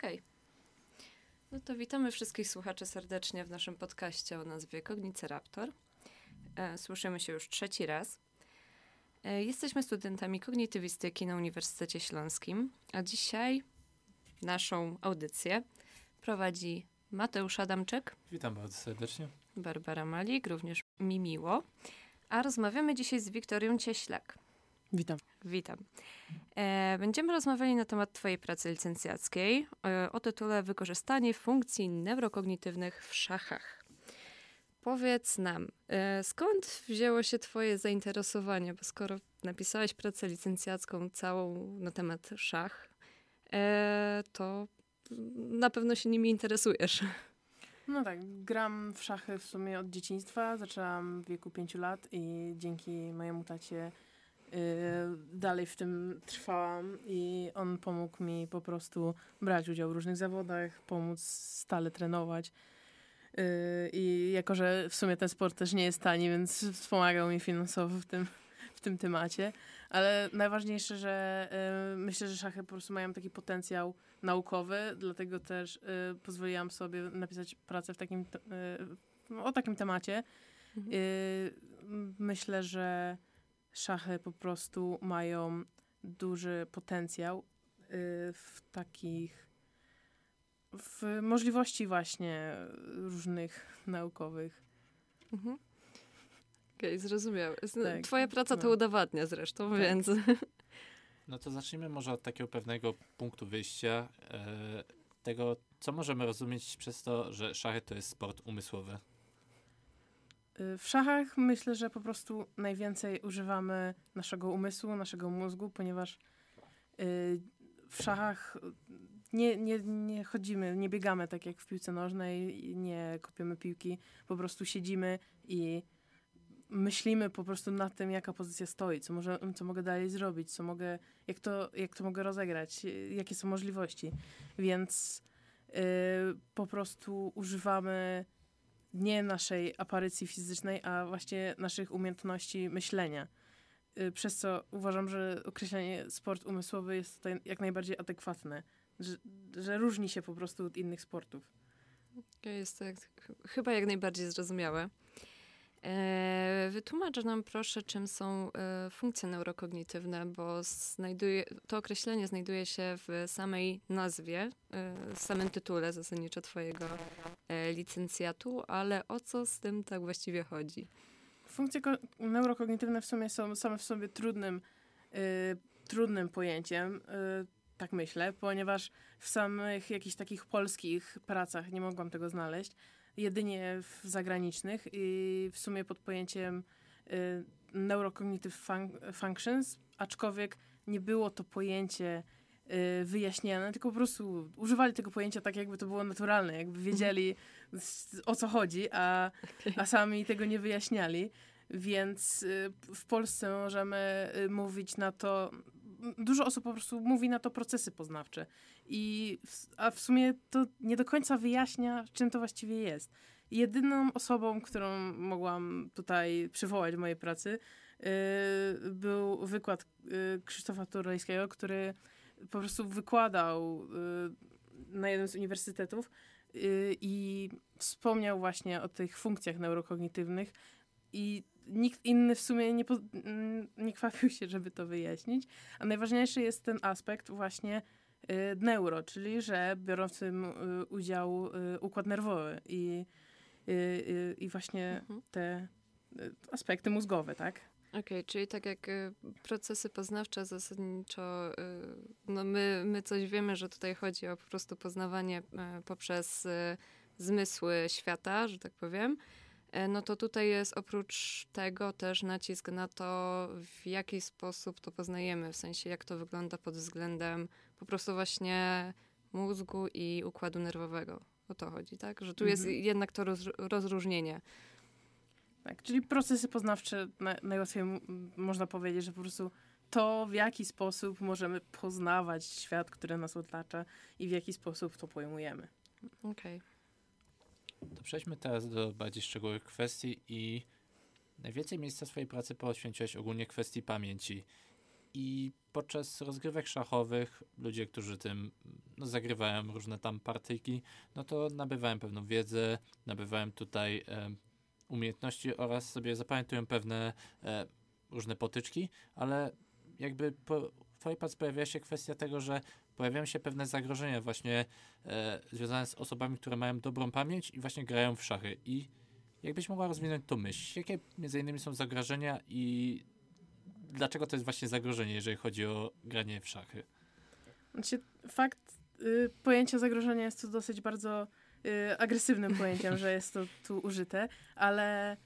Okej. No to witamy wszystkich słuchaczy serdecznie w naszym podcaście o nazwie Kogniceraptor. E, Słyszymy się już trzeci raz. E, Jesteśmy studentami kognitywistyki na Uniwersytecie Śląskim, a dzisiaj naszą audycję prowadzi Mateusz Adamczyk, Witam bardzo serdecznie. Barbara Malik, również mi miło, a rozmawiamy dzisiaj z Wiktorią Cieślak. Witam. Witam. E, będziemy rozmawiali na temat Twojej pracy licencjackiej e, o tytule Wykorzystanie funkcji neurokognitywnych w szachach. Powiedz nam, e, skąd wzięło się Twoje zainteresowanie? Bo skoro napisałeś pracę licencjacką całą na temat szach, e, to na pewno się nimi interesujesz. No tak, gram w szachy w sumie od dzieciństwa. Zaczęłam w wieku 5 lat i dzięki mojemu tacie dalej w tym trwałam i on pomógł mi po prostu brać udział w różnych zawodach, pomóc stale trenować. Y, I jako, że w sumie ten sport też nie jest tani, więc wspomagał mi finansowo w tym, w tym temacie. Ale najważniejsze, że y, myślę, że szachy po prostu mają taki potencjał naukowy, dlatego też y, pozwoliłam sobie napisać pracę w takim, y, o takim temacie. Mhm. Y, myślę, że szachy po prostu mają duży potencjał y, w takich w możliwości właśnie różnych naukowych. Mhm. Okej, zrozumiałe. Z- Tak, Twoja praca to no. udowadnia zresztą, Tak. więc... No to zacznijmy może od takiego pewnego punktu wyjścia. E, tego, co możemy rozumieć przez to, że szachy to jest sport umysłowy. Y, W szachach myślę, że po prostu najwięcej używamy naszego umysłu, naszego mózgu, ponieważ y, w szachach nie, nie, nie chodzimy, nie biegamy tak jak w piłce nożnej, nie kopiemy piłki, po prostu siedzimy i myślimy po prostu nad tym, jaka pozycja stoi, co, może, co mogę dalej zrobić, co mogę, jak, to, jak to mogę rozegrać, y, jakie są możliwości. Więc y, po prostu używamy nie naszej aparycji fizycznej, a właśnie naszych umiejętności myślenia. Y, Przez co uważam, że określenie sport umysłowy jest tutaj jak najbardziej adekwatne, że, że różni się po prostu od innych sportów. Jest to chyba jak najbardziej zrozumiałe. E, wytłumacz nam proszę, czym są e, funkcje neurokognitywne, bo znajduje, to określenie znajduje się w samej nazwie, e, w samym tytule zasadniczo twojego licencjatu, ale o co z tym tak właściwie chodzi? Funkcje ko- neurokognitywne w sumie są same w sobie trudnym, y, trudnym pojęciem, y, tak myślę, ponieważ w samych jakichś takich polskich pracach nie mogłam tego znaleźć, jedynie w zagranicznych i w sumie pod pojęciem y, neurocognitive fun- functions, aczkolwiek nie było to pojęcie y, wyjaśniane, tylko po prostu używali tego pojęcia tak, jakby to było naturalne, jakby wiedzieli s- o co chodzi, a a sami tego nie wyjaśniali. Więc y, w Polsce możemy y, mówić na to. Dużo osób po prostu mówi na to procesy poznawcze. I w, a w sumie to nie do końca wyjaśnia, czym to właściwie jest. Jedyną osobą, którą mogłam tutaj przywołać w mojej pracy, y, był wykład y, Krzysztofa Turejskiego, który po prostu wykładał y, na jednym z uniwersytetów y, i wspomniał właśnie o tych funkcjach neurokognitywnych i nikt inny w sumie nie, mm, nie kwapił się, żeby to wyjaśnić. A najważniejszy jest ten aspekt właśnie y, neuro, czyli że biorą w tym y, udział y, układ nerwowy i, y, y, i właśnie Mhm. te y, aspekty mózgowe, tak? Okej, czyli tak jak y, procesy poznawcze zasadniczo, y, no my, my coś wiemy, że tutaj chodzi o po prostu poznawanie y, poprzez zmysły świata, że tak powiem, no to tutaj jest oprócz tego też nacisk na to, w jaki sposób to poznajemy, w sensie jak to wygląda pod względem po prostu właśnie mózgu i układu nerwowego. O to chodzi, tak? Że tu jest Mhm. jednak to roz, rozróżnienie. Tak, czyli procesy poznawcze, na, najłatwiej można powiedzieć, że po prostu to, w jaki sposób możemy poznawać świat, który nas otacza i w jaki sposób to pojmujemy. Okej. To przejdźmy teraz do bardziej szczegółowych kwestii i najwięcej miejsca swojej pracy poświęciłeś ogólnie kwestii pamięci. I podczas rozgrywek szachowych ludzie, którzy tym no, zagrywają różne tam partyjki, no to nabywają pewną wiedzę, nabywają tutaj e, umiejętności oraz sobie zapamiętują pewne e, różne potyczki, ale jakby po Firepads pojawia się kwestia tego, że pojawiają się pewne zagrożenia właśnie e, związane z osobami, które mają dobrą pamięć i właśnie grają w szachy. I jakbyś mogła rozwinąć to myśl, jakie między innymi są zagrożenia i dlaczego to jest właśnie zagrożenie, jeżeli chodzi o granie w szachy? Znaczy, fakt y, pojęcia zagrożenia jest tu dosyć bardzo y, agresywnym pojęciem, że jest to tu użyte, ale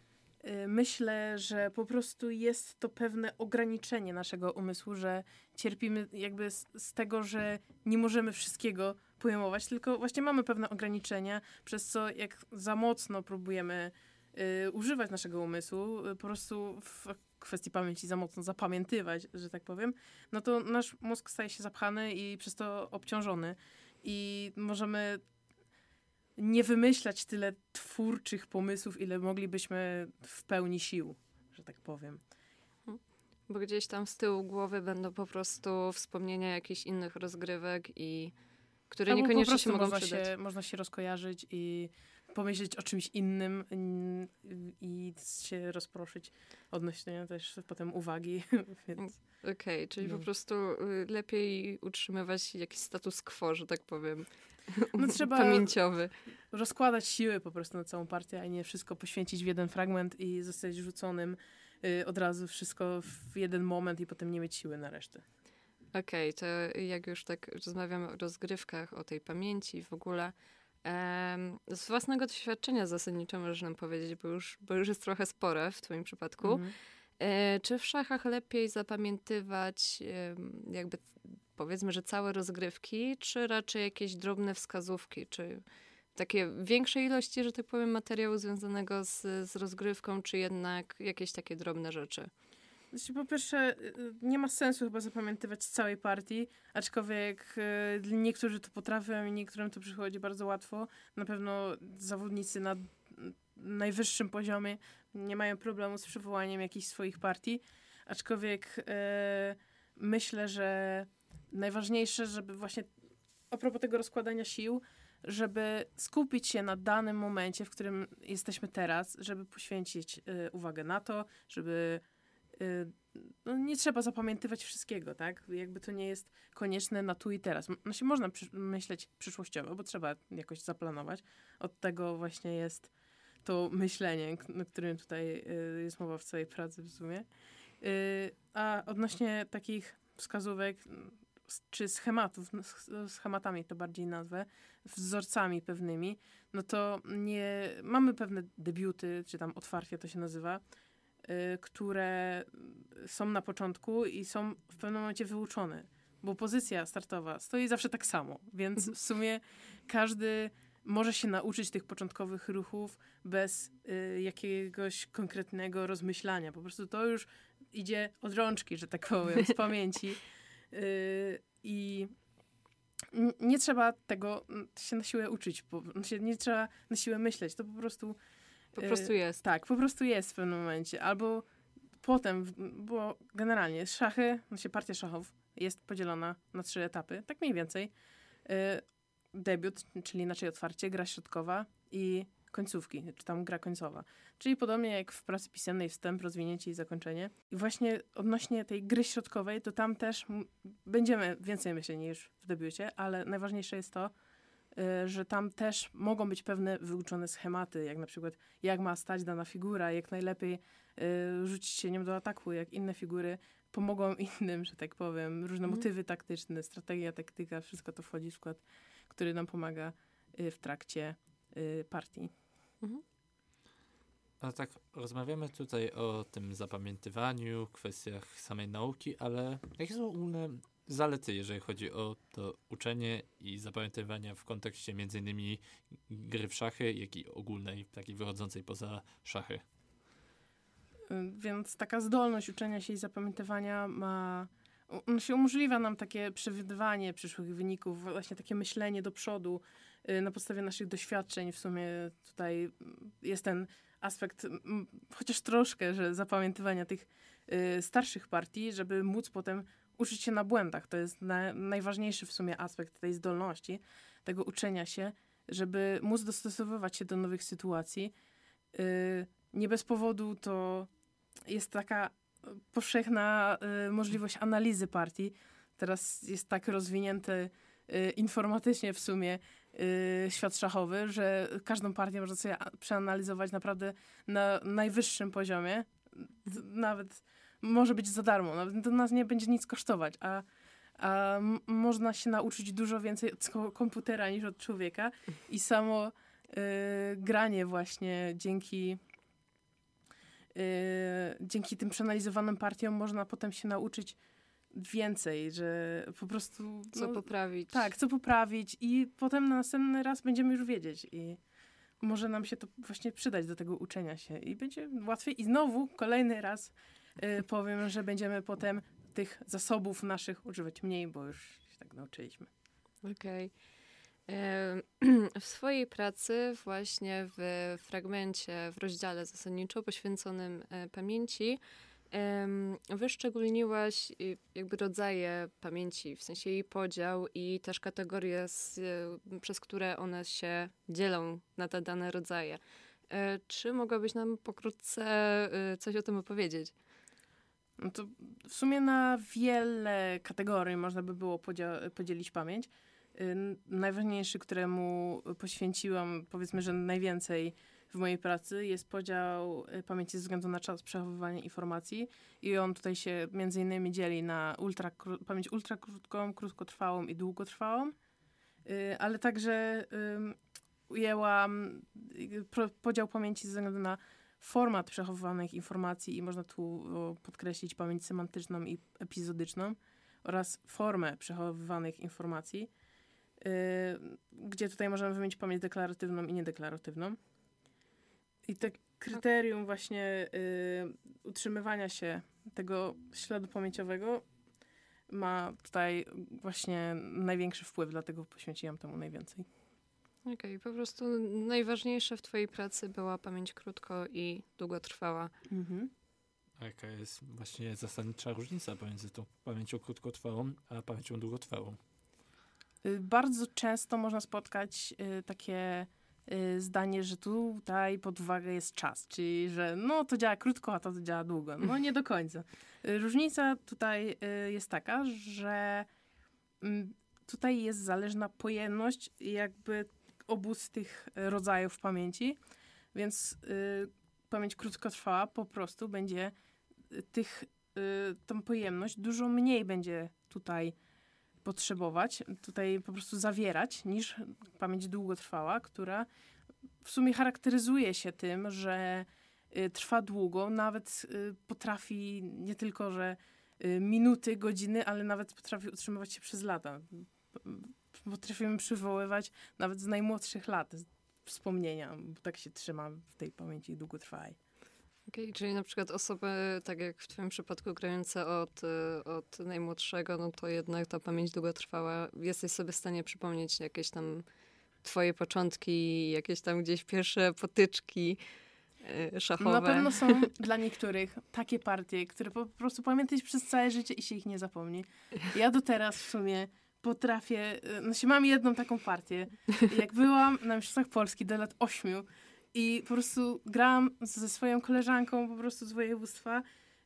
myślę, że po prostu jest to pewne ograniczenie naszego umysłu, że cierpimy jakby z, z tego, że nie możemy wszystkiego pojmować, tylko właśnie mamy pewne ograniczenia, przez co jak za mocno próbujemy y, używać naszego umysłu, y, po prostu w kwestii pamięci za mocno zapamiętywać, że tak powiem, no to nasz mózg staje się zapchany i przez to obciążony. I możemy nie wymyślać tyle twórczych pomysłów, ile moglibyśmy w pełni sił, że tak powiem. Bo gdzieś tam z tyłu głowy będą po prostu wspomnienia jakichś innych rozgrywek i które Albo niekoniecznie się mogą można przydać. Się, można się rozkojarzyć i pomyśleć o czymś innym i się rozproszyć odnośnie też potem uwagi. Więc Okej, czyli No. po prostu y, lepiej utrzymywać jakiś status quo, że tak powiem. No trzeba- Pamięciowy. rozkładać siły po prostu na całą partię, a nie wszystko poświęcić w jeden fragment i zostać rzuconym y, od razu wszystko w jeden moment i potem nie mieć siły na resztę. Okej, to jak już tak rozmawiamy o rozgrywkach, o tej pamięci w ogóle, z własnego doświadczenia zasadniczo możesz nam powiedzieć, bo już, bo już jest trochę spore w twoim przypadku. Mhm. E, czy w szachach lepiej zapamiętywać jakby powiedzmy, że całe rozgrywki, czy raczej jakieś drobne wskazówki, czy takie większe ilości, że tak powiem, materiału związanego z, z rozgrywką, czy jednak jakieś takie drobne rzeczy? Znaczy, po pierwsze, y, y, nie ma sensu chyba zapamiętywać całej partii, aczkolwiek y, niektórzy to potrafią i niektórym to przychodzi bardzo łatwo. Na pewno zawodnicy na najwyższym poziomie nie mają problemu z przywołaniem jakichś swoich partii, aczkolwiek y, myślę, że najważniejsze, żeby właśnie a propos tego rozkładania sił, żeby skupić się na danym momencie, w którym jesteśmy teraz, żeby poświęcić y, uwagę na to, żeby y, no nie trzeba zapamiętywać wszystkiego, tak? Jakby to nie jest konieczne na tu i teraz. Się można przy- myśleć przyszłościowo, bo trzeba jakoś zaplanować. Od tego właśnie jest to myślenie, o którym tutaj y, jest mowa w całej pracy w sumie. Y, a odnośnie takich wskazówek czy schematów, no, sch- schematami to bardziej nazwę, wzorcami pewnymi, no to nie mamy pewne debiuty, czy tam otwarcie to się nazywa, y, które są na początku i są w pewnym momencie wyuczone, bo pozycja startowa stoi zawsze tak samo, więc w sumie każdy może się nauczyć tych początkowych ruchów bez y, jakiegoś konkretnego rozmyślania. Po prostu to już idzie od rączki, że tak powiem, z pamięci. Y, I nie trzeba tego się na siłę uczyć, po, znaczy nie trzeba na siłę myśleć. To po prostu Po Y, prostu jest. tak, po prostu jest w pewnym momencie. Albo potem, bo generalnie szachy, znaczy partia szachów jest podzielona na trzy etapy, tak mniej więcej. Debiut, czyli inaczej otwarcie, gra środkowa i końcówki, czy tam gra końcowa. Czyli podobnie jak w pracy pisemnej wstęp, rozwinięcie i zakończenie. I właśnie odnośnie tej gry środkowej, to tam też będziemy więcej myśleć niż w debiucie, ale najważniejsze jest to, y, że tam też mogą być pewne wyuczone schematy, jak na przykład jak ma stać dana figura, jak najlepiej y, rzucić się nią do ataku, jak inne figury pomogą innym, że tak powiem. Różne Mhm. motywy taktyczne, strategia, taktyka, wszystko to wchodzi w skład, który nam pomaga y, w trakcie y, partii. No tak, rozmawiamy tutaj o tym zapamiętywaniu, kwestiach samej nauki, ale jakie są ogólne zalety, jeżeli chodzi o to uczenie i zapamiętywania w kontekście między innymi gry w szachy, jak i ogólnej, takiej wychodzącej poza szachy? Y, Więc taka zdolność uczenia się i zapamiętywania ma. On się umożliwia nam takie przewidywanie przyszłych wyników, właśnie takie myślenie do przodu y, na podstawie naszych doświadczeń. W sumie tutaj jest ten aspekt, chociaż troszkę, że zapamiętywania tych y, starszych partii, żeby móc potem uczyć się na błędach. To jest na, najważniejszy w sumie aspekt tej zdolności, tego uczenia się, żeby móc dostosowywać się do nowych sytuacji. Y, nie bez powodu to jest taka powszechna y, możliwość analizy partii. Teraz jest tak rozwinięty y, informatycznie w sumie y, świat szachowy, że każdą partię można sobie przeanalizować naprawdę na najwyższym poziomie. Nawet może być za darmo, nawet to nas nie będzie nic kosztować, a, a można się nauczyć dużo więcej od komputera niż od człowieka i samo y, granie właśnie dzięki dzięki tym przeanalizowanym partiom można potem się nauczyć więcej, że po prostu... Co no, poprawić. Tak, co poprawić i potem na następny raz będziemy już wiedzieć i może nam się to właśnie przydać do tego uczenia się i będzie łatwiej. I znowu kolejny raz y, powiem, że będziemy potem tych zasobów naszych używać mniej, bo już się tak nauczyliśmy. Okej. Okay. W swojej pracy, właśnie w fragmencie, w rozdziale zasadniczo poświęconym e, pamięci, wyszczególniłaś y, jakby rodzaje pamięci, w sensie jej podział i też kategorie, z, y, przez które one się dzielą na te dane rodzaje. E, czy mogłabyś nam pokrótce coś o tym opowiedzieć? No to w sumie na wiele kategorii można by było podzielić pamięć. Najważniejszy, któremu poświęciłam, powiedzmy, że najwięcej w mojej pracy jest podział y, pamięci ze względu na czas przechowywania informacji i on tutaj się między innymi dzieli na ultra, pamięć ultrakrótką, krótkotrwałą i długotrwałą, y, ale także ujęłam y, podział pamięci ze względu na format przechowywanych informacji i można tu podkreślić pamięć semantyczną i epizodyczną oraz formę przechowywanych informacji, gdzie tutaj możemy wymienić pamięć deklaratywną i niedeklaratywną. I te kryterium właśnie y, utrzymywania się tego śladu pamięciowego ma tutaj właśnie największy wpływ, dlatego poświęciłam temu najwięcej. Okej, okay, po prostu najważniejsze w twojej pracy była pamięć krótko i długotrwała. Mhm. A jaka jest właśnie zasadnicza różnica pomiędzy tą pamięcią krótkotrwałą, a pamięcią długotrwałą? Y, bardzo często można spotkać y, takie Y, zdanie, że tutaj pod uwagę jest czas, czyli że no to działa krótko, a to działa długo. No nie do końca. Różnica tutaj jest taka, że mm, tutaj jest zależna pojemność jakby obu z tych rodzajów pamięci, więc pamięć krótkotrwała po prostu będzie tych, tą pojemność dużo mniej będzie tutaj potrzebować, tutaj po prostu zawierać, niż pamięć długotrwała, która w sumie charakteryzuje się tym, że y, trwa długo, nawet y, potrafi nie tylko, że y, minuty, godziny, ale nawet potrafi utrzymywać się przez lata. Potrafimy przywoływać nawet z najmłodszych lat wspomnienia, bo tak się trzyma w tej pamięci długotrwałej. Okay, czyli na przykład osoby, tak jak w twoim przypadku, grające od, y, od najmłodszego, no to jednak ta pamięć długotrwała. Jesteś sobie w stanie przypomnieć jakieś tam twoje początki, jakieś tam gdzieś pierwsze potyczki y, szachowe. Na pewno są dla niektórych takie partie, które po prostu pamiętać przez całe życie i się ich nie zapomni. Ja do teraz w sumie potrafię, no się mam jedną taką partię. Jak byłam na Mistrzostwach Polski do lat ośmiu, i po prostu grałam ze swoją koleżanką po prostu z województwa,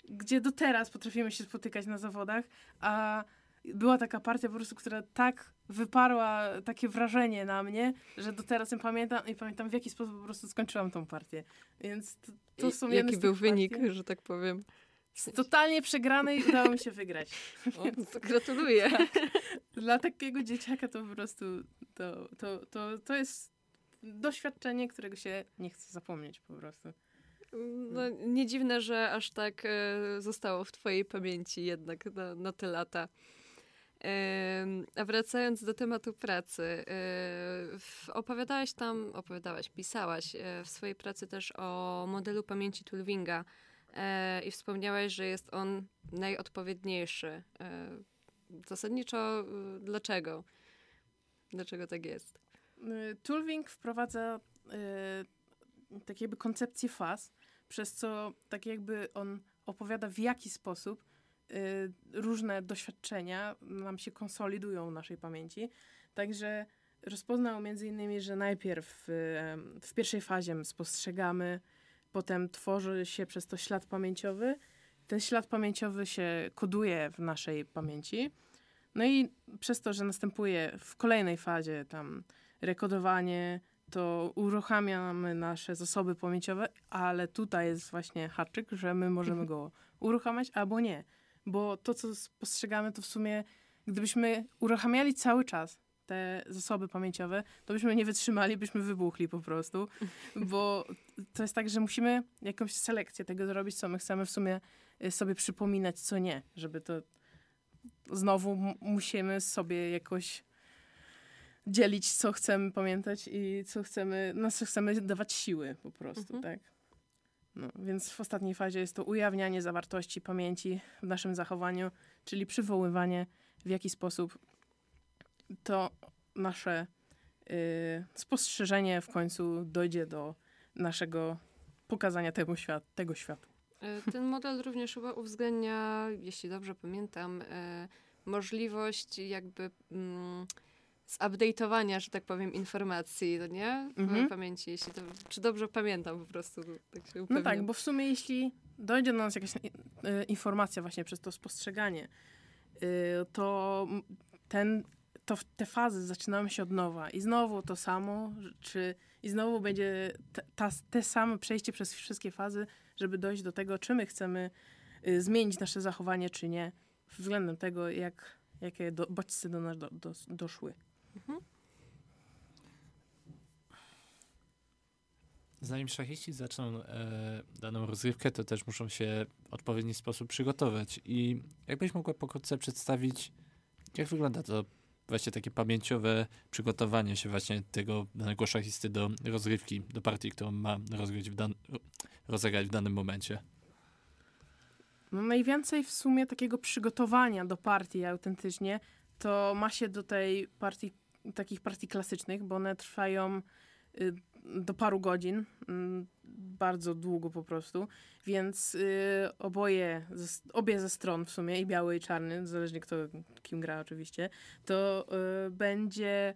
gdzie do teraz potrafimy się spotykać na zawodach, a była taka partia po prostu, która tak wyparła takie wrażenie na mnie, że do teraz ją pamiętam i pamiętam w jaki sposób po prostu skończyłam tą partię. Więc to, to są I, Jaki był wynik, partii. że tak powiem? Z totalnie przegranej udało mi się wygrać. O, gratuluję. Dla takiego dzieciaka to po prostu to, to, to, to jest doświadczenie, którego się nie chce zapomnieć po prostu. No, nie dziwne, że aż tak e, zostało w twojej pamięci jednak na, na te lata. A wracając do tematu pracy, e, opowiadałaś tam, opowiadałaś, pisałaś e, w swojej pracy też o modelu pamięci Tulwinga i wspomniałaś, że jest on najodpowiedniejszy. Zasadniczo dlaczego? Dlaczego tak jest? Y, Tulwing wprowadza y, tak jakby koncepcję faz, przez co tak jakby on opowiada w jaki sposób y, różne doświadczenia nam się konsolidują w naszej pamięci. Także rozpoznał między innymi, że najpierw y, w pierwszej fazie spostrzegamy, potem tworzy się przez to ślad pamięciowy. Ten ślad pamięciowy się koduje w naszej pamięci. No i przez to, że następuje w kolejnej fazie tam rekodowanie, to uruchamiamy nasze zasoby pamięciowe, ale tutaj jest właśnie haczyk, że my możemy go uruchamiać albo nie. Bo to, co spostrzegamy, to w sumie, gdybyśmy uruchamiali cały czas te zasoby pamięciowe, to byśmy nie wytrzymali, byśmy wybuchli po prostu. Bo to jest tak, że musimy jakąś selekcję tego zrobić, co my chcemy w sumie y, sobie przypominać, co nie, żeby to znowu musimy sobie jakoś dzielić, co chcemy pamiętać i co chcemy, na co chcemy dawać siły po prostu, mhm. tak? No, więc w ostatniej fazie jest to ujawnianie zawartości pamięci w naszym zachowaniu, czyli przywoływanie, w jaki sposób to nasze y, spostrzeżenie w końcu dojdzie do naszego pokazania tego, świat, tego światu. E, ten model również chyba uwzględnia, jeśli dobrze pamiętam, e, możliwość jakby mm, zupdate'owania, że tak powiem, informacji, no nie? W mhm. pamięci, jeśli to, czy dobrze pamiętam po prostu. Tak się no tak, bo w sumie jeśli dojdzie do nas jakaś y, informacja właśnie przez to spostrzeganie, y, to ten, to te fazy zaczynamy się od nowa i znowu to samo, czy i znowu będzie te, ta, te same przejście przez wszystkie fazy, żeby dojść do tego, czy my chcemy y, zmienić nasze zachowanie, czy nie, względem tego, jak, jakie do, bodźce do nas do, do, doszły. Mhm. Zanim szachiści zaczną e, daną rozgrywkę, to też muszą się w odpowiedni sposób przygotować. I jakbyś mogła pokrótce przedstawić, jak wygląda to właśnie takie pamięciowe przygotowanie się właśnie tego danego szachisty do rozgrywki, do partii, którą ma w dan rozegrać w danym momencie? No najwięcej w sumie takiego przygotowania do partii autentycznie to ma się do tej partii, takich partii klasycznych, bo one trwają y, do paru godzin, mm, bardzo długo po prostu, więc y, oboje, obie ze stron w sumie, i biały i czarny, zależnie kto kim gra oczywiście, to y, będzie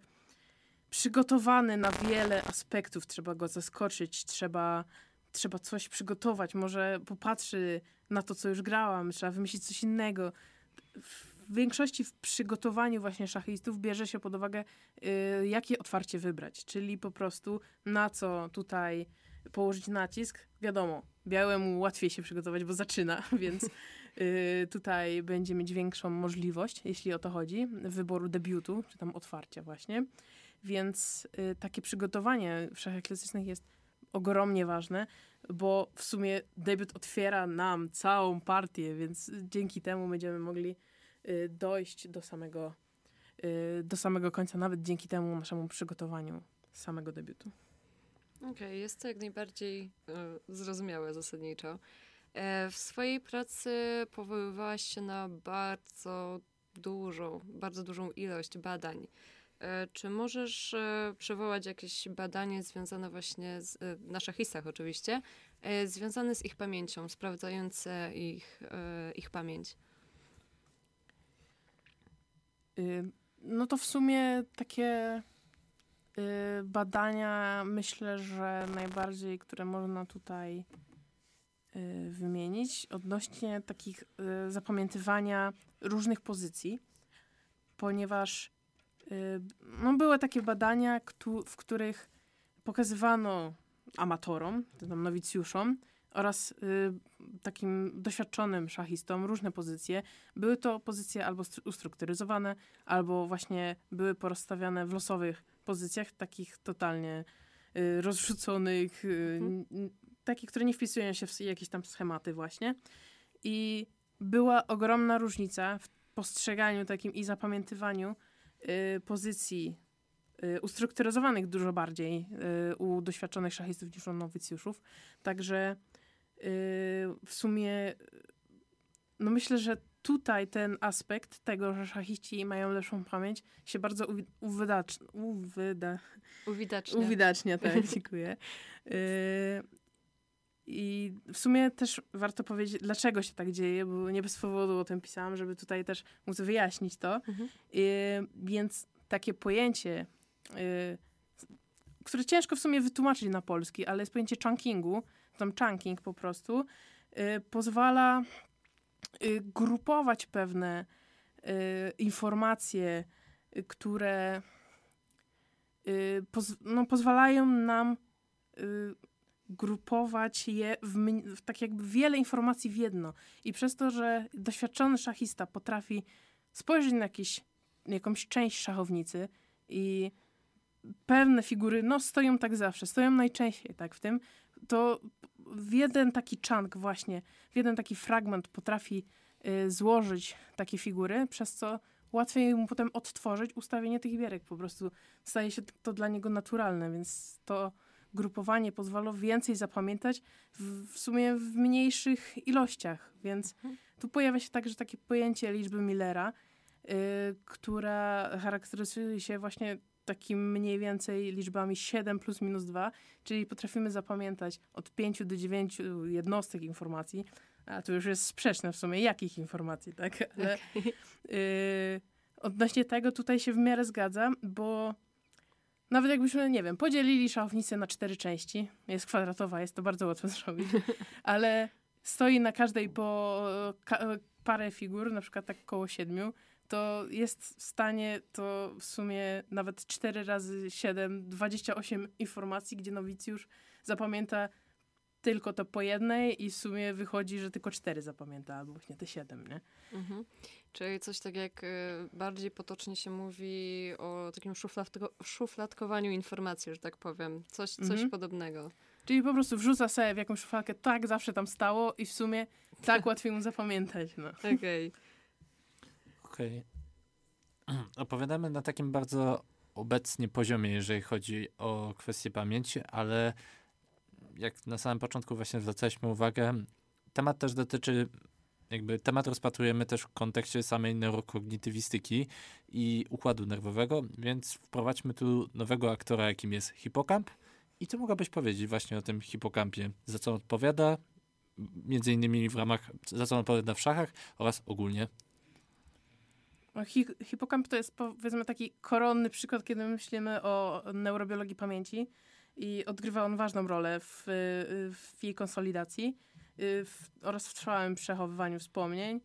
przygotowany na wiele aspektów. Trzeba go zaskoczyć, trzeba, trzeba coś przygotować, może popatrzy na to, co już grałam, trzeba wymyślić coś innego w większości w przygotowaniu właśnie szachistów bierze się pod uwagę, y, jakie otwarcie wybrać, czyli po prostu na co tutaj położyć nacisk. Wiadomo, białemu łatwiej się przygotować, bo zaczyna, więc y, tutaj będzie mieć większą możliwość, jeśli o to chodzi, wyboru debiutu, czy tam otwarcia właśnie. Więc y, takie przygotowanie w szachach klasycznych jest ogromnie ważne, bo w sumie debiut otwiera nam całą partię, więc dzięki temu będziemy mogli Y, dojść do samego, y, do samego końca, nawet dzięki temu naszemu przygotowaniu samego debiutu. Okej, okay, jest to jak najbardziej y, zrozumiałe zasadniczo. E, w swojej pracy powoływałaś się na bardzo dużą, bardzo dużą ilość badań. E, czy możesz e, przywołać jakieś badanie związane właśnie z, na szachistach oczywiście, związane z ich pamięcią, sprawdzające ich, ich pamięć? No to w sumie takie y, badania, myślę, że najbardziej, które można tutaj y, wymienić, odnośnie takich y, zapamiętywania różnych pozycji, ponieważ no były takie badania, w których pokazywano amatorom, nowicjuszom, oraz y, takim doświadczonym szachistom różne pozycje. Były to pozycje albo ustrukturyzowane, albo właśnie były porozstawiane w losowych pozycjach, takich totalnie y, rozrzuconych, y, mhm. takich, które nie wpisują się w jakieś tam schematy właśnie. I była ogromna różnica w postrzeganiu takim i zapamiętywaniu y, pozycji y, ustrukturyzowanych dużo bardziej y, u doświadczonych szachistów niż u nowicjuszów. Także w sumie no myślę, że tutaj ten aspekt tego, że szachiści mają lepszą pamięć, się bardzo. Uwyda, uwidacznia. Uwidacznia, tak, dziękuję. I w sumie też warto powiedzieć, dlaczego się tak dzieje, bo nie bez powodu o tym pisałam, żeby tutaj też móc wyjaśnić to. Mhm. Y, więc takie pojęcie, y, które ciężko w sumie wytłumaczyć na polski, ale jest pojęcie chunkingu, tam chunking po prostu, y, pozwala y, grupować pewne y, informacje, które poz, no, pozwalają nam grupować je w, w tak jakby wiele informacji w jedno. I przez to, że doświadczony szachista potrafi spojrzeć na jakiś, jakąś część szachownicy i pewne figury, no stoją tak zawsze, stoją najczęściej tak w tym, to w jeden taki chunk właśnie, w jeden taki fragment potrafi y, złożyć takie figury, przez co łatwiej mu potem odtworzyć ustawienie tych gierek. Po prostu staje się to dla niego naturalne, więc to grupowanie pozwala więcej zapamiętać w, w sumie w mniejszych ilościach. Więc Mhm. tu pojawia się także takie pojęcie liczby Millera, y, która charakteryzuje się właśnie takim mniej więcej liczbami 7 plus minus 2, czyli potrafimy zapamiętać od 5 do 9 jednostek informacji, a to już jest sprzeczne w sumie, jakich informacji, tak? Ale y, odnośnie tego tutaj się w miarę zgadzam, bo nawet jakbyśmy, nie wiem, podzielili szachownicę na cztery części, jest kwadratowa, jest to bardzo łatwo zrobić, ale stoi na każdej po ka- parę figur, na przykład tak koło siedmiu, to jest w stanie to w sumie nawet 4 razy 7, 28 informacji, gdzie nowicjusz zapamięta tylko to po jednej i w sumie wychodzi, że tylko 4 zapamięta, albo właśnie te 7, nie? Mhm. Czyli coś tak jak y, bardziej potocznie się mówi o takim szufladko- szufladkowaniu informacji, że tak powiem. Coś, coś Mhm. podobnego. Czyli po prostu wrzuca sobie w jakąś szufladkę, tak zawsze tam stało i w sumie tak łatwiej mu zapamiętać, no. Okej. Okej. Opowiadamy na takim bardzo obecnie poziomie, jeżeli chodzi o kwestię pamięci, ale jak na samym początku właśnie zwracaliśmy uwagę, temat też dotyczy, jakby temat rozpatrujemy też w kontekście samej neurokognitywistyki i układu nerwowego, więc wprowadźmy tu nowego aktora, jakim jest hipokamp. I co mogłabyś powiedzieć właśnie o tym hipokampie? Za co odpowiada, między innymi w ramach, za co odpowiada w szachach oraz ogólnie Hi hipokamp to jest powiedzmy taki koronny przykład, kiedy myślimy o neurobiologii pamięci i odgrywa on ważną rolę w, w jej konsolidacji w, oraz w trwałym przechowywaniu wspomnień.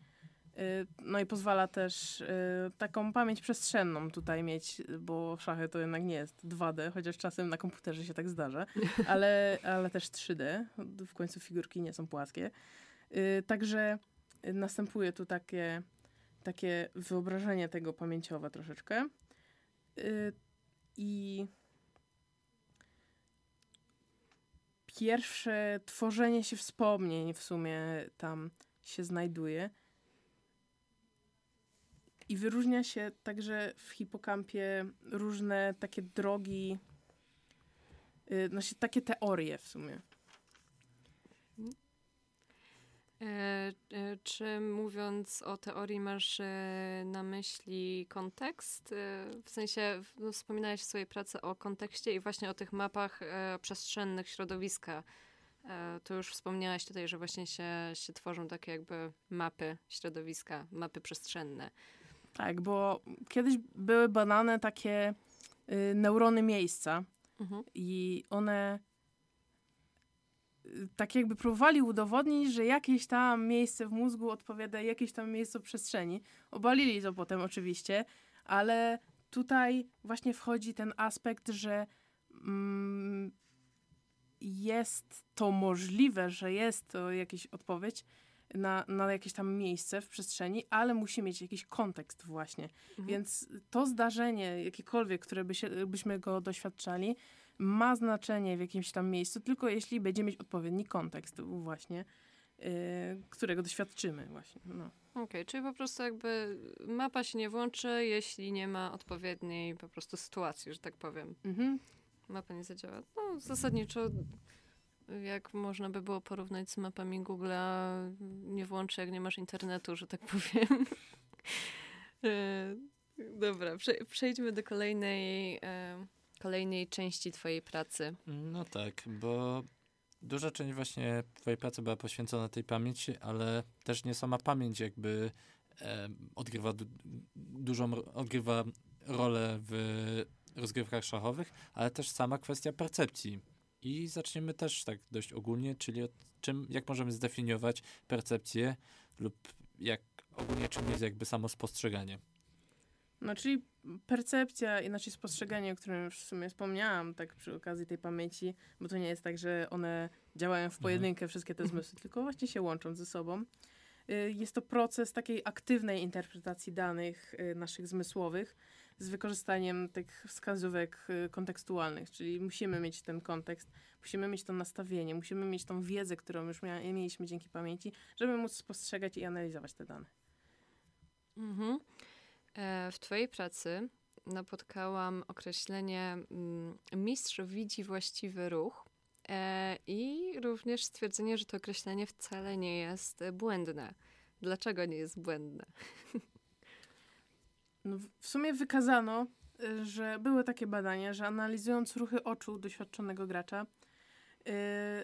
Y, No i pozwala też y, taką pamięć przestrzenną tutaj mieć, bo szachy to jednak nie jest 2D, chociaż czasem na komputerze się tak zdarza, ale, ale też 3D. W końcu figurki nie są płaskie. Y, Także następuje tu takie takie wyobrażenie tego pamięciowe troszeczkę. Y, I pierwsze tworzenie się wspomnień w sumie tam się znajduje. I wyróżnia się także w hipokampie różne takie drogi, y, no się takie teorie w sumie. E, e, Czy mówiąc o teorii masz e, na myśli kontekst? E, W sensie no, wspominałeś w swojej pracy o kontekście i właśnie o tych mapach e, przestrzennych środowiska. E, Tu już wspomniałaś tutaj, że właśnie się, się tworzą takie jakby mapy środowiska, mapy przestrzenne. Tak, bo kiedyś były badane takie y, neurony miejsca, Mhm. i one tak jakby próbowali udowodnić, że jakieś tam miejsce w mózgu odpowiada jakieś tam miejscu przestrzeni. Obalili to potem oczywiście, ale tutaj właśnie wchodzi ten aspekt, że mm, jest to możliwe, że jest to jakaś odpowiedź na, na jakieś tam miejsce w przestrzeni, ale musi mieć jakiś kontekst właśnie. Mhm. Więc to zdarzenie, jakiekolwiek, które by się, byśmy go doświadczali, ma znaczenie w jakimś tam miejscu, tylko jeśli będzie mieć odpowiedni kontekst właśnie, yy, którego doświadczymy właśnie. No. Okej, czyli po prostu jakby mapa się nie włączy, jeśli nie ma odpowiedniej po prostu sytuacji, że tak powiem. Mhm. Mapa nie zadziała. No, zasadniczo, jak można by było porównać z mapami Google'a, nie włączy, jak nie masz internetu, że tak powiem. E, Dobra, prze, przejdźmy do kolejnej, e, kolejnej części twojej pracy. No tak, bo duża część właśnie twojej pracy była poświęcona tej pamięci, ale też nie sama pamięć jakby e, odgrywa du dużą, odgrywa rolę w rozgrywkach szachowych, ale też sama kwestia percepcji. I zaczniemy też tak dość ogólnie, czyli od czym, jak możemy zdefiniować percepcję lub jak ogólnie czym jest jakby samo spostrzeganie. No, czyli percepcja, inaczej spostrzeganie, o którym już w sumie wspomniałam, tak przy okazji tej pamięci, bo to nie jest tak, że one działają w Mhm. pojedynkę, wszystkie te zmysły, tylko właśnie się łączą ze sobą. Y, Jest to proces takiej aktywnej interpretacji danych y, naszych zmysłowych z wykorzystaniem tych wskazówek y, kontekstualnych, czyli musimy mieć ten kontekst, musimy mieć to nastawienie, musimy mieć tą wiedzę, którą już mia- mieliśmy dzięki pamięci, żeby móc spostrzegać i analizować te dane. Mhm. E, W Twojej pracy napotkałam określenie mm, mistrz widzi właściwy ruch e, i również stwierdzenie, że to określenie wcale nie jest błędne. Dlaczego nie jest błędne? No, w- sumie wykazano, y, że były takie badania, że analizując ruchy oczu doświadczonego gracza, yy,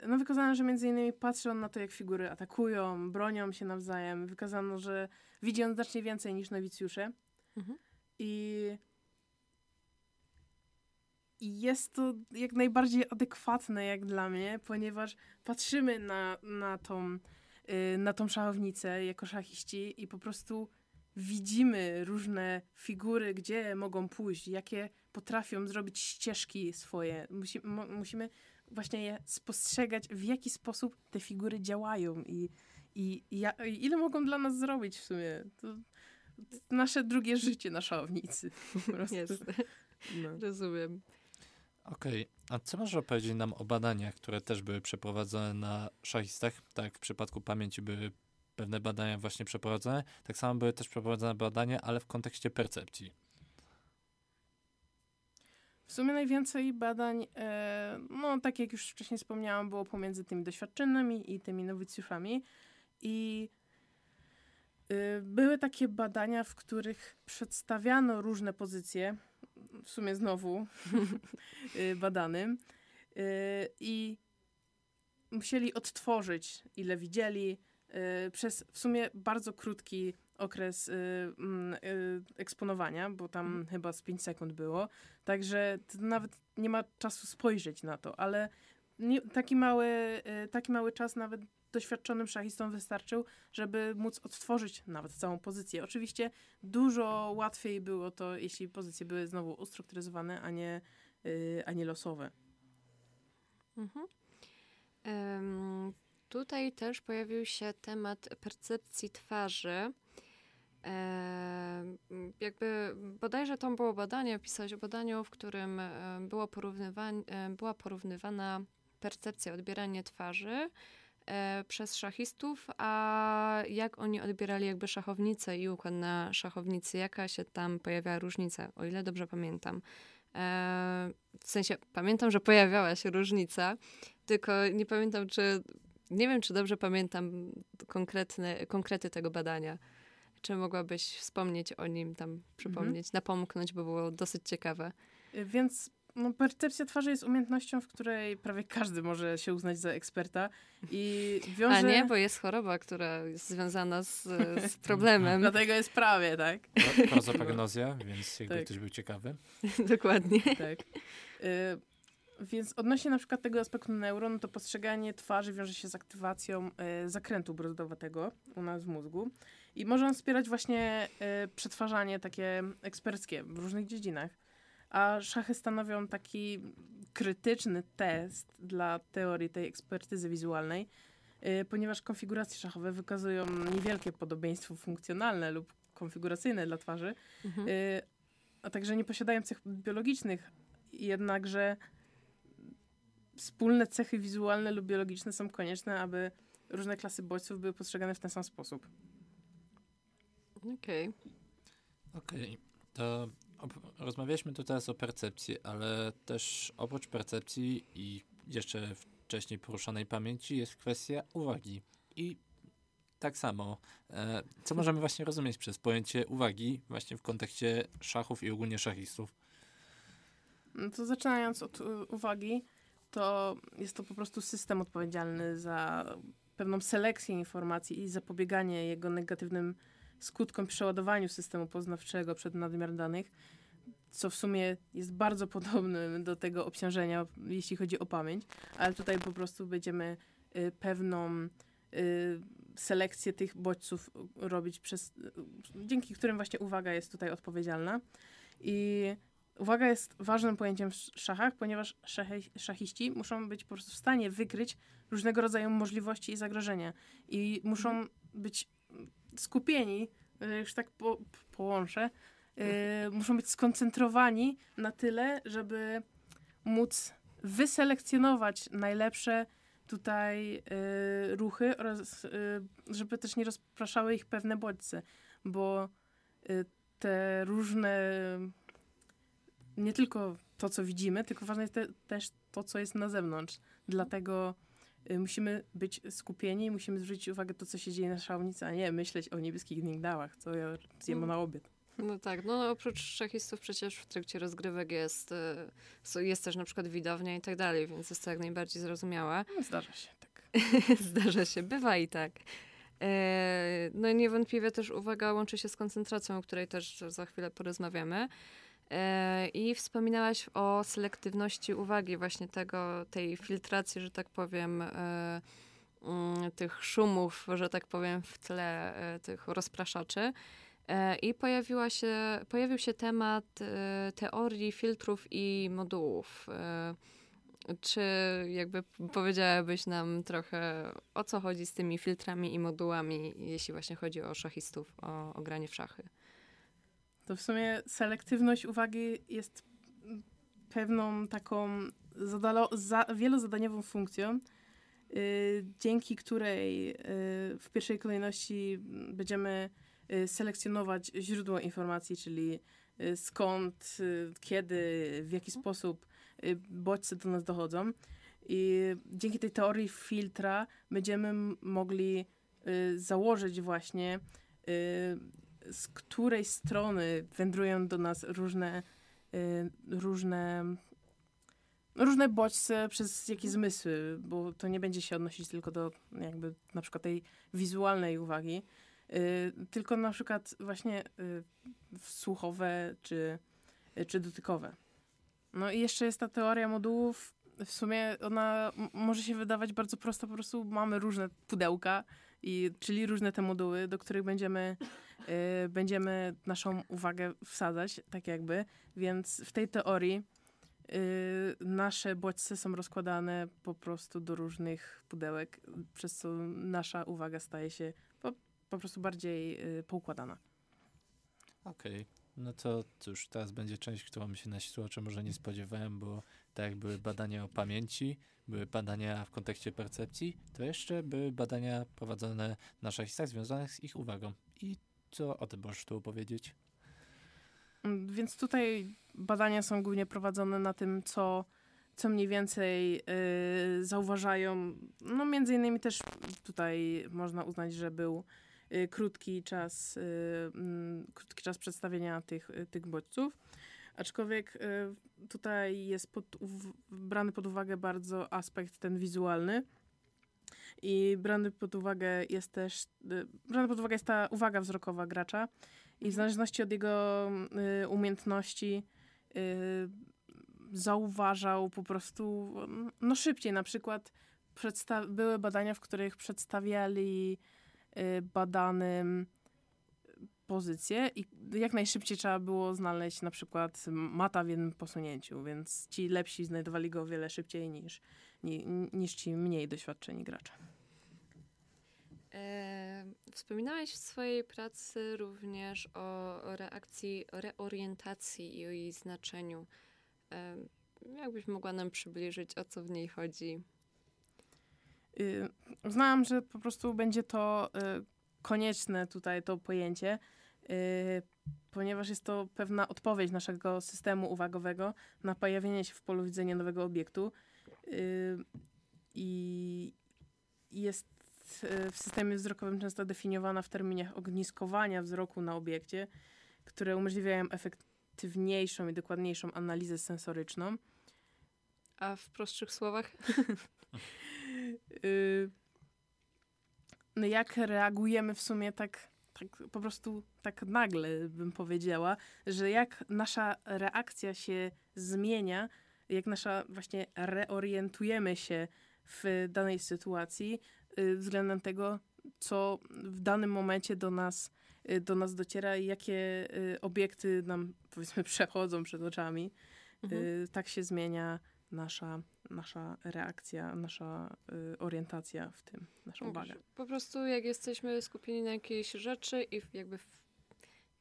no wykazano, że między innymi patrzy on na to, jak figury atakują, bronią się nawzajem. Wykazano, że widzi on znacznie więcej niż nowicjusze. Mhm. I, jest to jak najbardziej adekwatne jak dla mnie, ponieważ patrzymy na, na, tą, y, na tą szachownicę jako szachiści i po prostu widzimy różne figury, gdzie mogą pójść, jakie potrafią zrobić ścieżki swoje. Musi, mo, musimy właśnie je spostrzegać, w jaki sposób te figury działają i, i, i, ile mogą dla nas zrobić w sumie. To nasze drugie życie na prostu. Jest. No. Rozumiem. Okej, a co możesz opowiedzieć nam o badaniach, które też były przeprowadzone na szachistach? Tak, jak w przypadku pamięci były pewne badania właśnie przeprowadzone, tak samo były też przeprowadzone badania, ale w kontekście percepcji. W sumie najwięcej badań, e, no tak jak już wcześniej wspomniałam, było pomiędzy tymi doświadczonymi i tymi nowicjuszami. I były takie badania, w których przedstawiano różne pozycje, w sumie znowu y, badanym, y, i musieli odtworzyć, ile widzieli, y, przez w sumie bardzo krótki okres y, mm, y, eksponowania, bo tam chyba z 5 sekund było. Także nawet nie ma czasu spojrzeć na to, ale nie, taki, mały, y, taki mały czas nawet doświadczonym szachistom wystarczył, żeby móc odtworzyć nawet całą pozycję. Oczywiście dużo łatwiej było to, jeśli pozycje były znowu ustrukturyzowane, a nie, y, a nie losowe. Mhm. Tutaj też pojawił się temat percepcji twarzy. Em, jakby bodajże to było badanie, pisałeś o badaniu, w którym e, było porównywań, e, była porównywana percepcja, odbieranie twarzy e, przez szachistów, a jak oni odbierali jakby szachownicę i układ na szachownicy, jaka się tam pojawiała różnica, o ile dobrze pamiętam. E, w sensie, pamiętam, że pojawiała się różnica, tylko nie pamiętam, czy. Nie wiem, czy dobrze pamiętam konkretne, konkrety tego badania. Czy mogłabyś wspomnieć o nim, tam przypomnieć, napomknąć, bo było dosyć ciekawe. Więc no, percepcja twarzy jest umiejętnością, w której prawie każdy może się uznać za eksperta i wiąże... A nie, bo jest choroba, która jest związana z, z problemem. Dlatego jest prawie, tak? Pro- Prozopagnozja, więc jakby Tak. ktoś był ciekawy. Dokładnie. tak. Y, więc odnośnie na przykład tego aspektu neuron, to postrzeganie twarzy wiąże się z aktywacją y, zakrętu brzdowatego u nas w mózgu i może on wspierać właśnie y, przetwarzanie takie eksperckie w różnych dziedzinach. A szachy stanowią taki krytyczny test dla teorii tej ekspertyzy wizualnej, y, ponieważ konfiguracje szachowe wykazują niewielkie podobieństwo funkcjonalne lub konfiguracyjne dla twarzy, Mhm. Y, a także nie posiadają cech biologicznych, jednakże wspólne cechy wizualne lub biologiczne są konieczne, aby różne klasy bodźców były postrzegane w ten sam sposób. Okej. Okej, to op- rozmawialiśmy tu teraz o percepcji, ale też oprócz percepcji i jeszcze wcześniej poruszonej pamięci jest kwestia uwagi. I tak samo, e, co możemy właśnie rozumieć przez pojęcie uwagi właśnie w kontekście szachów i ogólnie szachistów? No to zaczynając od y, uwagi, to, jest to po prostu system odpowiedzialny za pewną selekcję informacji i zapobieganie jego negatywnym skutkom przeładowaniu systemu poznawczego przed nadmiar danych, co w sumie jest bardzo podobne do tego obciążenia, jeśli chodzi o pamięć, ale tutaj po prostu będziemy y, pewną y, selekcję tych bodźców robić przez, y, dzięki którym właśnie uwaga jest tutaj odpowiedzialna. I uwaga jest ważnym pojęciem w szachach, ponieważ szachy, szachiści muszą być po prostu w stanie wykryć różnego rodzaju możliwości i zagrożenia. I muszą mhm. być skupieni, już tak po, połączę, yy, muszą być skoncentrowani na tyle, żeby móc wyselekcjonować najlepsze tutaj y, ruchy oraz żeby też nie rozpraszały ich pewne bodźce, bo te różne nie tylko to, co widzimy, tylko ważne jest te, też to, co jest na zewnątrz. Dlatego musimy być skupieni, musimy zwrócić uwagę to, co się dzieje na szałownicy, a nie myśleć o niebieskich migdałach, co ja zjem no. na obiad. No tak, no oprócz szachistów przecież w trakcie rozgrywek jest, y, jest też na przykład widownia i tak dalej, więc jest to jak najbardziej zrozumiałe. No, zdarza się, tak. Zdarza się, bywa i tak. E, no i niewątpliwie też uwaga łączy się z koncentracją, o której też za chwilę porozmawiamy. E, I wspominałaś o selektywności uwagi, właśnie tego, tej filtracji, że tak powiem, e, mm, tych szumów, że tak powiem, w tle tych rozpraszaczy. I pojawiła się, pojawił się temat teorii filtrów i modułów. Czy jakby powiedziałabyś nam trochę o co chodzi z tymi filtrami i modułami, jeśli właśnie chodzi o szachistów, o, o granie w szachy? To w sumie selektywność uwagi jest pewną taką zadalo, za, wielozadaniową funkcją, yy, dzięki której yy, w pierwszej kolejności będziemy yy, selekcjonować źródło informacji, czyli y, skąd, y, kiedy, w jaki sposób Y, bodźce do nas dochodzą. I dzięki tej teorii filtra będziemy mogli y, założyć właśnie, y, z której strony wędrują do nas różne, różne różne bodźce przez jakie zmysły, bo to nie będzie się odnosić tylko do jakby na przykład tej wizualnej uwagi, tylko na przykład właśnie słuchowe czy, czy dotykowe. No i jeszcze jest ta teoria modułów. W sumie ona może się wydawać bardzo prosta, po prostu mamy różne pudełka, i, czyli różne te moduły, do których będziemy, y, będziemy naszą uwagę wsadzać, tak jakby. Więc w tej teorii y, nasze bodźce są rozkładane po prostu do różnych pudełek, przez co nasza uwaga staje się po, po prostu bardziej y, poukładana. Okej. Okay. No to cóż, teraz będzie część, którą się nasi słuchacze może nie spodziewałem, bo tak jak były badania o pamięci, były badania w kontekście percepcji, to jeszcze były badania prowadzone na szachistach związane z ich uwagą. I co o tym możesz tu opowiedzieć? Mm, więc tutaj badania są głównie prowadzone na tym, co, co mniej więcej yy, zauważają. No między innymi też tutaj można uznać, że był Y, krótki czas, y, mm, krótki czas przedstawienia tych, tych bodźców. Aczkolwiek tutaj jest pod, brany pod uwagę bardzo aspekt ten wizualny. I brany pod uwagę jest też, brany pod uwagę jest ta uwaga wzrokowa gracza i w mhm. zależności od jego umiejętności zauważał po prostu no szybciej. Na przykład były badania, w których przedstawiali Y, badanym pozycję i jak najszybciej trzeba było znaleźć na przykład mata w jednym posunięciu, więc ci lepsi znajdowali go o wiele szybciej niż, niż ci mniej doświadczeni gracze. E, wspominałeś w swojej pracy również o, o reakcji, o reorientacji i o jej znaczeniu. E, jakbyś mogła nam przybliżyć, o co w niej chodzi? Y, uznałam, że po prostu będzie to y, konieczne tutaj to pojęcie, ponieważ jest to pewna odpowiedź naszego systemu uwagowego na pojawienie się w polu widzenia nowego obiektu. I jest w systemie wzrokowym często definiowana w terminach ogniskowania wzroku na obiekcie, które umożliwiają efektywniejszą i dokładniejszą analizę sensoryczną. A w prostszych słowach? Y, no jak reagujemy w sumie tak, tak po prostu tak nagle, bym powiedziała, że jak nasza reakcja się zmienia, jak nasza właśnie reorientujemy się w danej sytuacji y, względem tego, co w danym momencie do nas, y, do nas dociera i jakie y, obiekty nam powiedzmy przechodzą przed oczami. Mhm. Tak się zmienia nasza, nasza reakcja, nasza y, orientacja w tym, nasza uwaga. Po prostu jak jesteśmy skupieni na jakiejś rzeczy i jakby w,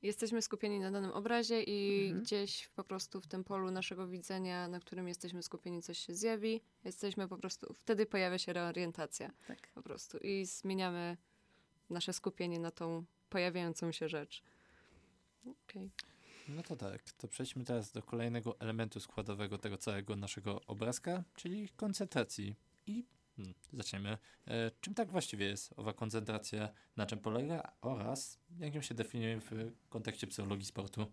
jesteśmy skupieni na danym obrazie i Mhm. gdzieś po prostu w tym polu naszego widzenia, na którym jesteśmy skupieni, coś się zjawi, jesteśmy po prostu, wtedy pojawia się reorientacja Tak. po prostu i zmieniamy nasze skupienie na tą pojawiającą się rzecz. Okej. No to tak, to przejdźmy teraz do kolejnego elementu składowego tego całego naszego obrazka, czyli koncentracji. I hmm, zaczniemy. E, czym tak właściwie jest owa koncentracja, na czym polega oraz jak ją się definiuje w kontekście psychologii sportu?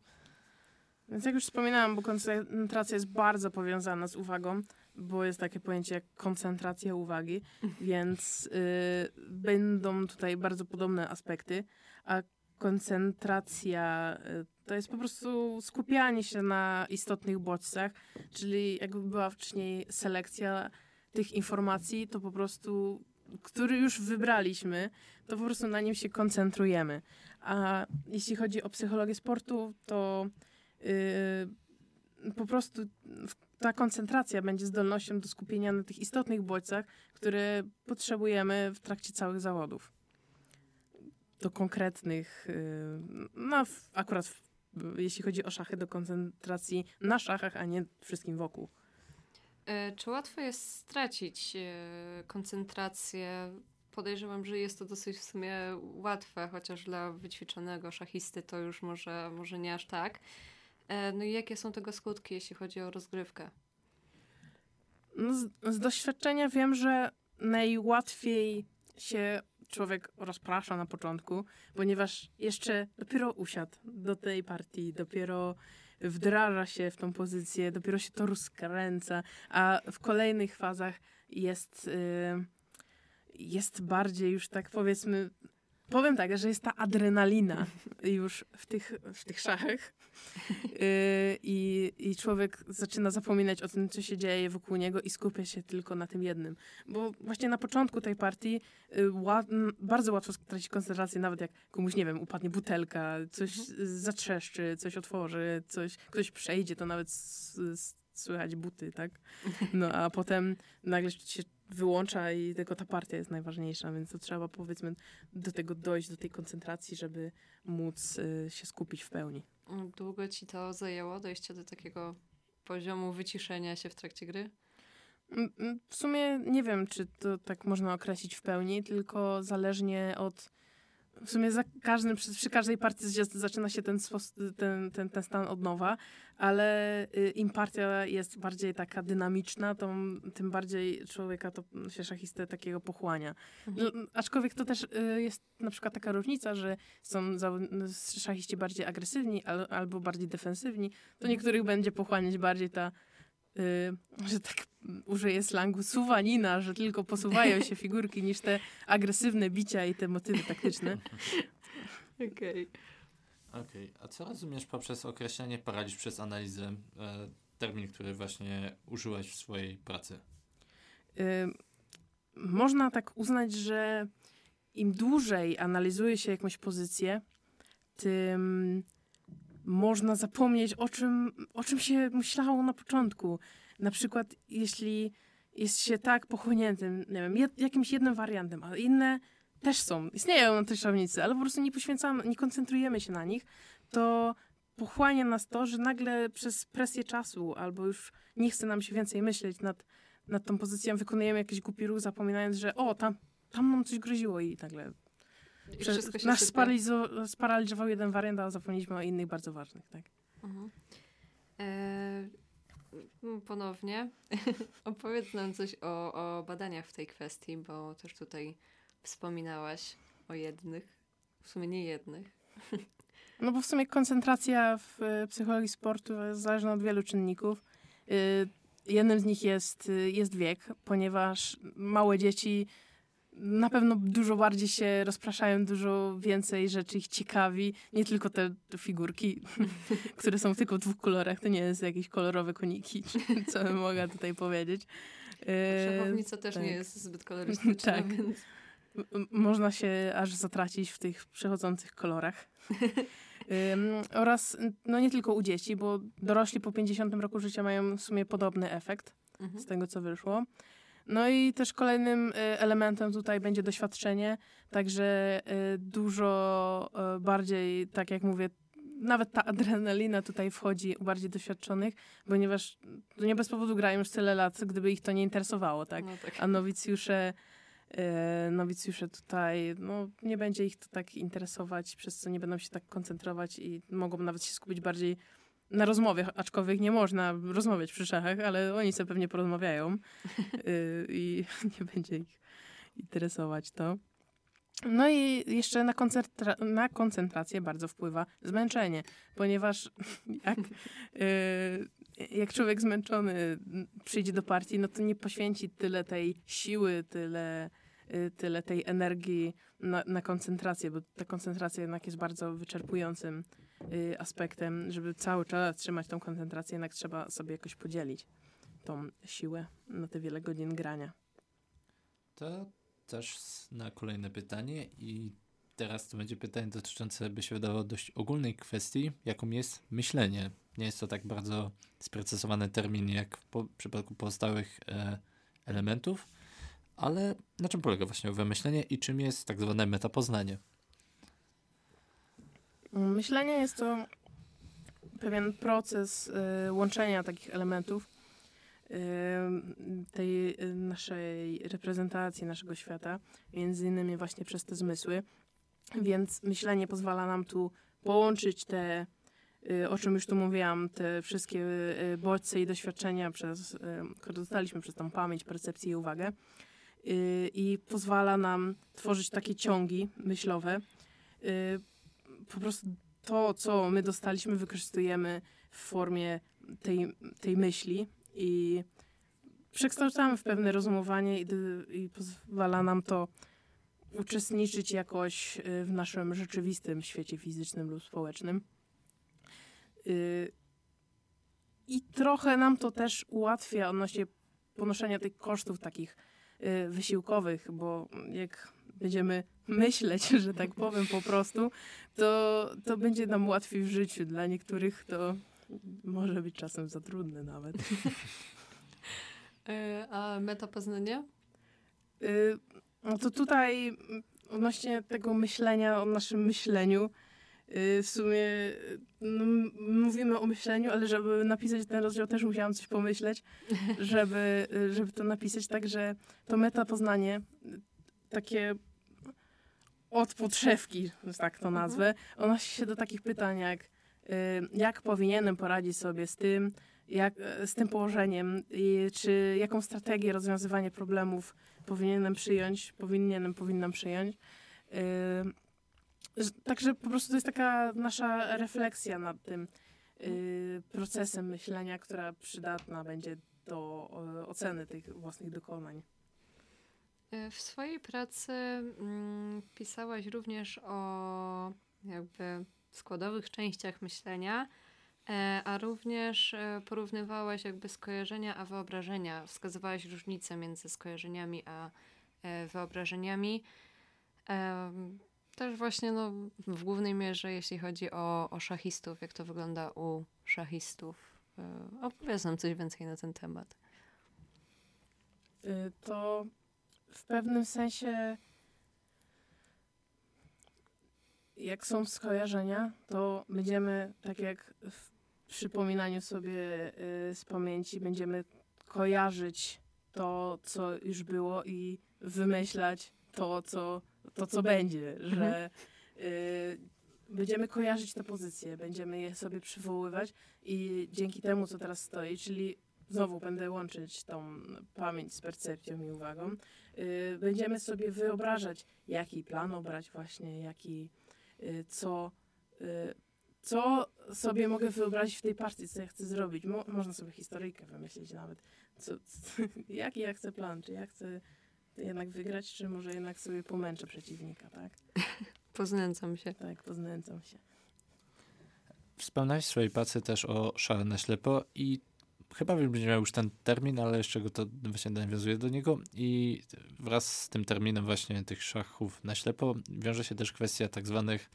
Więc jak już wspominałam, bo koncentracja jest bardzo powiązana z uwagą, bo jest takie pojęcie jak koncentracja uwagi, więc y, będą tutaj bardzo podobne aspekty, a koncentracja y, to jest po prostu skupianie się na istotnych bodźcach, czyli jakby była wcześniej selekcja tych informacji, to po prostu, który już wybraliśmy, to po prostu na nim się koncentrujemy. A jeśli chodzi o psychologię sportu, to Yy, po prostu ta koncentracja będzie zdolnością do skupienia na tych istotnych bodźcach, które potrzebujemy w trakcie całych zawodów. Do konkretnych, no akurat w, jeśli chodzi o szachy, do koncentracji na szachach, a nie wszystkim wokół. E, Czy łatwo jest stracić e, koncentrację? Podejrzewam, że jest to dosyć w sumie łatwe, chociaż dla wyćwiczonego szachisty to już może, może nie aż tak. E, No i jakie są tego skutki, jeśli chodzi o rozgrywkę? No z, z doświadczenia wiem, że najłatwiej się człowiek rozprasza na początku, ponieważ jeszcze dopiero usiadł do tej partii, dopiero wdraża się w tą pozycję, dopiero się to rozkręca, a w kolejnych fazach jest, y, jest bardziej już tak powiedzmy, powiem tak, że jest ta adrenalina już w tych, w tych szachach y, i, i człowiek zaczyna zapominać o tym, co się dzieje wokół niego i skupia się tylko na tym jednym. Bo właśnie na początku tej partii y, bardzo łatwo stracić koncentrację, nawet jak komuś, nie wiem, upadnie butelka, coś z- zatrzeszczy, coś otworzy, coś, ktoś przejdzie, to nawet s, s, słychać buty, tak? No a potem nagle się wyłącza i tylko ta partia jest najważniejsza, więc to trzeba powiedzmy do tego dojść, do tej koncentracji, żeby móc y, się skupić w pełni. Długo ci to zajęło dojście do takiego poziomu wyciszenia się w trakcie gry? Mm, mm, W sumie nie wiem, czy to tak można określić w pełni, tylko zależnie od. W sumie za każdym, przy, przy każdej partii zaczyna się ten, ten, ten, ten stan od nowa, ale y, im partia jest bardziej taka dynamiczna, to tym bardziej człowieka to się szachistę takiego pochłania. Mhm. No, aczkolwiek to też y, jest na przykład taka różnica, że są szachiści bardziej agresywni al, albo bardziej defensywni, to niektórych będzie pochłaniać bardziej ta, y, że tak użyję slangu, suwanina, że tylko posuwają się figurki niż te agresywne bicia i te motywy taktyczne. Okej. Okej, a co rozumiesz poprzez określenie paraliż przez analizę? E, termin, który właśnie użyłeś w swojej pracy. Y, można tak uznać, że im dłużej analizuje się jakąś pozycję, tym można zapomnieć o czym, o czym się myślało na początku. Na przykład, jeśli jest się tak pochłoniętym, nie wiem, jed, jakimś jednym wariantem, a inne też są, istnieją na tej szawnicy, ale po prostu nie poświęcamy, nie koncentrujemy się na nich, to pochłania nas to, że nagle przez presję czasu albo już nie chce nam się więcej myśleć nad, nad tą pozycją, wykonujemy jakiś głupi ruch, zapominając, że o, tam, tam nam coś groziło i nagle Prze- sypie. sparalizo- sparaliżował jeden wariant, a zapomnieliśmy o innych bardzo ważnych, tak? Mhm. E, mm, ponownie opowiedz nam coś o, o badaniach w tej kwestii, bo też tutaj wspominałaś o jednych, w sumie nie jednych. No bo w sumie koncentracja w e, psychologii sportu jest zależna od wielu czynników. Y, jednym z nich jest, y, jest wiek, ponieważ małe dzieci na pewno dużo bardziej się rozpraszają, dużo więcej rzeczy ich ciekawi. Nie tylko te figurki, które są tylko w dwóch kolorach. To nie jest jakieś kolorowe koniki, co bym mogła tutaj powiedzieć. Szachownica też tak. nie jest zbyt kolorystyczna, tak. więc... można się aż zatracić w tych przechodzących kolorach. oraz no nie tylko u dzieci, bo dorośli po 50 roku życia mają w sumie podobny efekt mhm. z tego, co wyszło. No i też kolejnym y, elementem tutaj będzie doświadczenie, także y, dużo y, bardziej, tak jak mówię, nawet ta adrenalina tutaj wchodzi u bardziej doświadczonych, ponieważ nie bez powodu grają już tyle lat, gdyby ich to nie interesowało, tak? No tak. A nowicjusze, nowicjusze tutaj, no nie będzie ich to tak interesować, przez co nie będą się tak koncentrować i mogą nawet się skupić bardziej na rozmowie, aczkolwiek nie można rozmawiać przy szachach, ale oni sobie pewnie porozmawiają y, i nie będzie ich interesować to. No i jeszcze na, koncentra- na koncentrację bardzo wpływa zmęczenie, ponieważ jak, y, jak człowiek zmęczony przyjdzie do partii, no to nie poświęci tyle tej siły, tyle, y, tyle tej energii na, na koncentrację, bo ta koncentracja jednak jest bardzo wyczerpującym aspektem, żeby cały czas trzymać tą koncentrację, jednak trzeba sobie jakoś podzielić tą siłę na te wiele godzin grania. To też na kolejne pytanie i teraz to będzie pytanie dotyczące, by się wydawało, dość ogólnej kwestii, jaką jest myślenie. Nie jest to tak bardzo sprecyzowany termin jak w po, przypadku pozostałych e, elementów, ale na czym polega właśnie owe myślenie i czym jest tak zwane metapoznanie? Myślenie jest to pewien proces y, łączenia takich elementów y, tej y, naszej reprezentacji naszego świata, między innymi właśnie przez te zmysły. Więc myślenie pozwala nam tu połączyć te, o czym już tu mówiłam, te wszystkie bodźce i doświadczenia, przez, które dostaliśmy przez tą pamięć, percepcję i uwagę. I pozwala nam tworzyć takie ciągi myślowe, po prostu to, co my dostaliśmy, wykorzystujemy w formie tej, tej myśli i przekształcamy w pewne rozumowanie i, i pozwala nam to uczestniczyć jakoś y, w naszym rzeczywistym świecie fizycznym lub społecznym. Y, I trochę nam to też ułatwia odnośnie ponoszenia tych kosztów takich y, wysiłkowych, bo jak będziemy myśleć, że tak powiem po prostu, to, to będzie nam łatwiej w życiu. Dla niektórych to może być czasem za trudne nawet. E, a metapoznanie? Y, no to tutaj odnośnie tego myślenia o naszym myśleniu, y, w sumie no, mówimy o myśleniu, ale żeby napisać ten rozdział też musiałam coś pomyśleć, żeby, żeby to napisać. Także to metapoznanie, takie od podszewki, że tak to mhm. nazwę, odnosi się do takich pytań jak y, jak powinienem poradzić sobie z tym, jak, e, z tym położeniem czy jaką strategię rozwiązywania problemów powinienem przyjąć, powinienem, powinnam przyjąć. Y, także po prostu to jest taka nasza refleksja nad tym y, procesem myślenia, która przydatna będzie do oceny tych własnych dokonań. E, w swojej pracy mm, pisałaś również o jakby składowych częściach myślenia, e, a również e, porównywałaś jakby skojarzenia a wyobrażenia. Wskazywałaś różnicę między skojarzeniami a e, wyobrażeniami. Też właśnie no, w głównej mierze, jeśli chodzi o, o szachistów, jak to wygląda u szachistów. Opowiedz nam coś więcej na ten temat. Y, to w pewnym sensie jak są skojarzenia, to będziemy, tak jak w przypominaniu sobie y, z pamięci, będziemy kojarzyć to, co już było i wymyślać to, co, to, co będzie, mhm. że y, będziemy kojarzyć te pozycje, będziemy je sobie przywoływać i dzięki temu, co teraz stoi, czyli znowu będę łączyć tą pamięć z percepcją i uwagą, będziemy sobie wyobrażać, jaki plan obrać właśnie, jaki, y, co, y, co sobie mogę wyobrazić w tej partii, co ja chcę zrobić. Mo można sobie historyjkę wymyślić nawet. Co, co, jaki ja chcę plan, czy ja chcę jednak wygrać, czy może jednak sobie pomęczę przeciwnika, tak? Poznęcam się. Tak, poznęcam się. Wspomniałeś w swojej pracy też o szale na ślepo i chyba wybrzmiał już ten termin, ale jeszcze go to właśnie nawiązuje do niego i wraz z tym terminem właśnie tych szachów na ślepo wiąże się też kwestia tak zwanych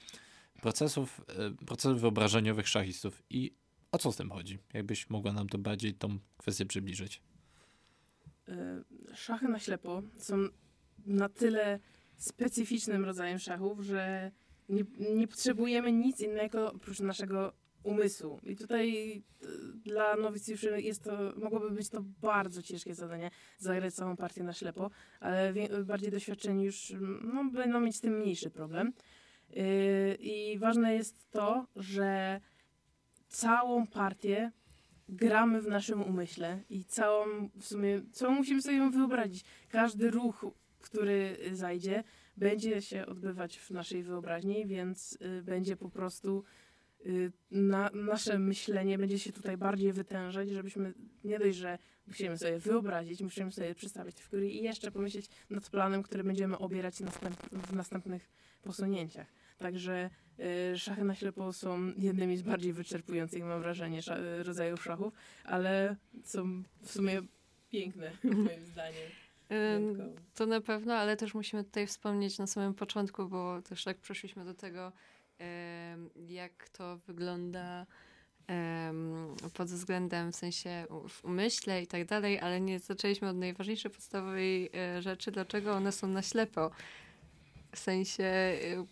procesów, e, procesów wyobrażeniowych szachistów i o co z tym chodzi? Jakbyś mogła nam to bardziej tą kwestię przybliżyć? E, szachy na ślepo są na tyle specyficznym rodzajem szachów, że nie, nie potrzebujemy nic innego oprócz naszego umysłu. I tutaj e, dla nowicjuszy jest to, mogłoby być to bardzo ciężkie zadanie, zagrać całą partię na ślepo, ale bardziej doświadczeni już no, będą mieć z tym mniejszy problem. Yy, I ważne jest to, że całą partię gramy w naszym umyśle i całą, w sumie, co musimy sobie wyobrazić. Każdy ruch, który zajdzie, będzie się odbywać w naszej wyobraźni, więc y, będzie po prostu na, nasze myślenie będzie się tutaj bardziej wytężać, żebyśmy nie dość, że musimy sobie wyobrazić, musimy sobie przedstawić te figury i jeszcze pomyśleć nad planem, który będziemy obierać następ, w następnych posunięciach. Także y, szachy na ślepo są jednymi z bardziej wyczerpujących, mam wrażenie, rodzajów szachów, ale są w sumie piękne, moim zdaniem. To na pewno, ale też musimy tutaj wspomnieć na samym początku, bo też tak przeszliśmy do tego, jak to wygląda pod względem w sensie w umyśle i tak dalej, ale nie zaczęliśmy od najważniejszej podstawowej e, rzeczy, dlaczego one są na ślepo. W sensie e,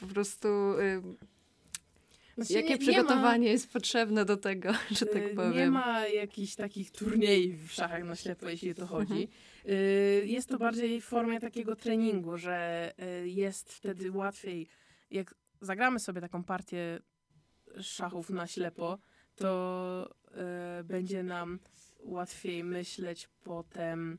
po prostu e, Znaczy, jakie nie- nie przygotowanie jest potrzebne do tego, że ma, tak powiem. Nie ma jakichś takich turniej w szachach na ślepo, jeśli o to chodzi. Y, Jest to bardziej w formie takiego treningu, że jest wtedy łatwiej, jak zagramy sobie taką partię szachów na ślepo, to y, będzie nam łatwiej myśleć potem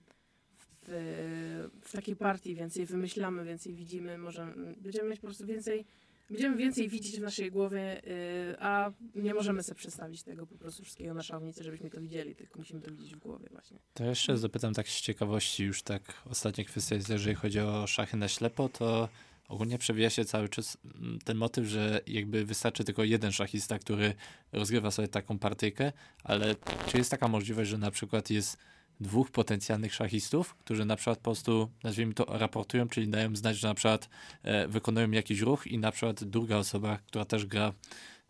w, w takiej partii, więcej wymyślamy, więcej widzimy, może będziemy mieć po prostu więcej, będziemy więcej widzieć w naszej głowie, y, a nie możemy sobie przedstawić tego po prostu wszystkiego na szachownicy, żebyśmy to widzieli, tylko musimy to widzieć w głowie właśnie. To jeszcze zapytam tak z ciekawości, już tak ostatnia kwestia jest, jeżeli chodzi o szachy na ślepo, to ogólnie przewija się cały czas mm, ten motyw, że jakby wystarczy tylko jeden szachista, który rozgrywa sobie taką partyjkę, ale czy jest taka możliwość, że na przykład jest dwóch potencjalnych szachistów, którzy na przykład po prostu, nazwijmy to, raportują, czyli dają znać, że na przykład e, wykonują jakiś ruch i na przykład druga osoba, która też gra,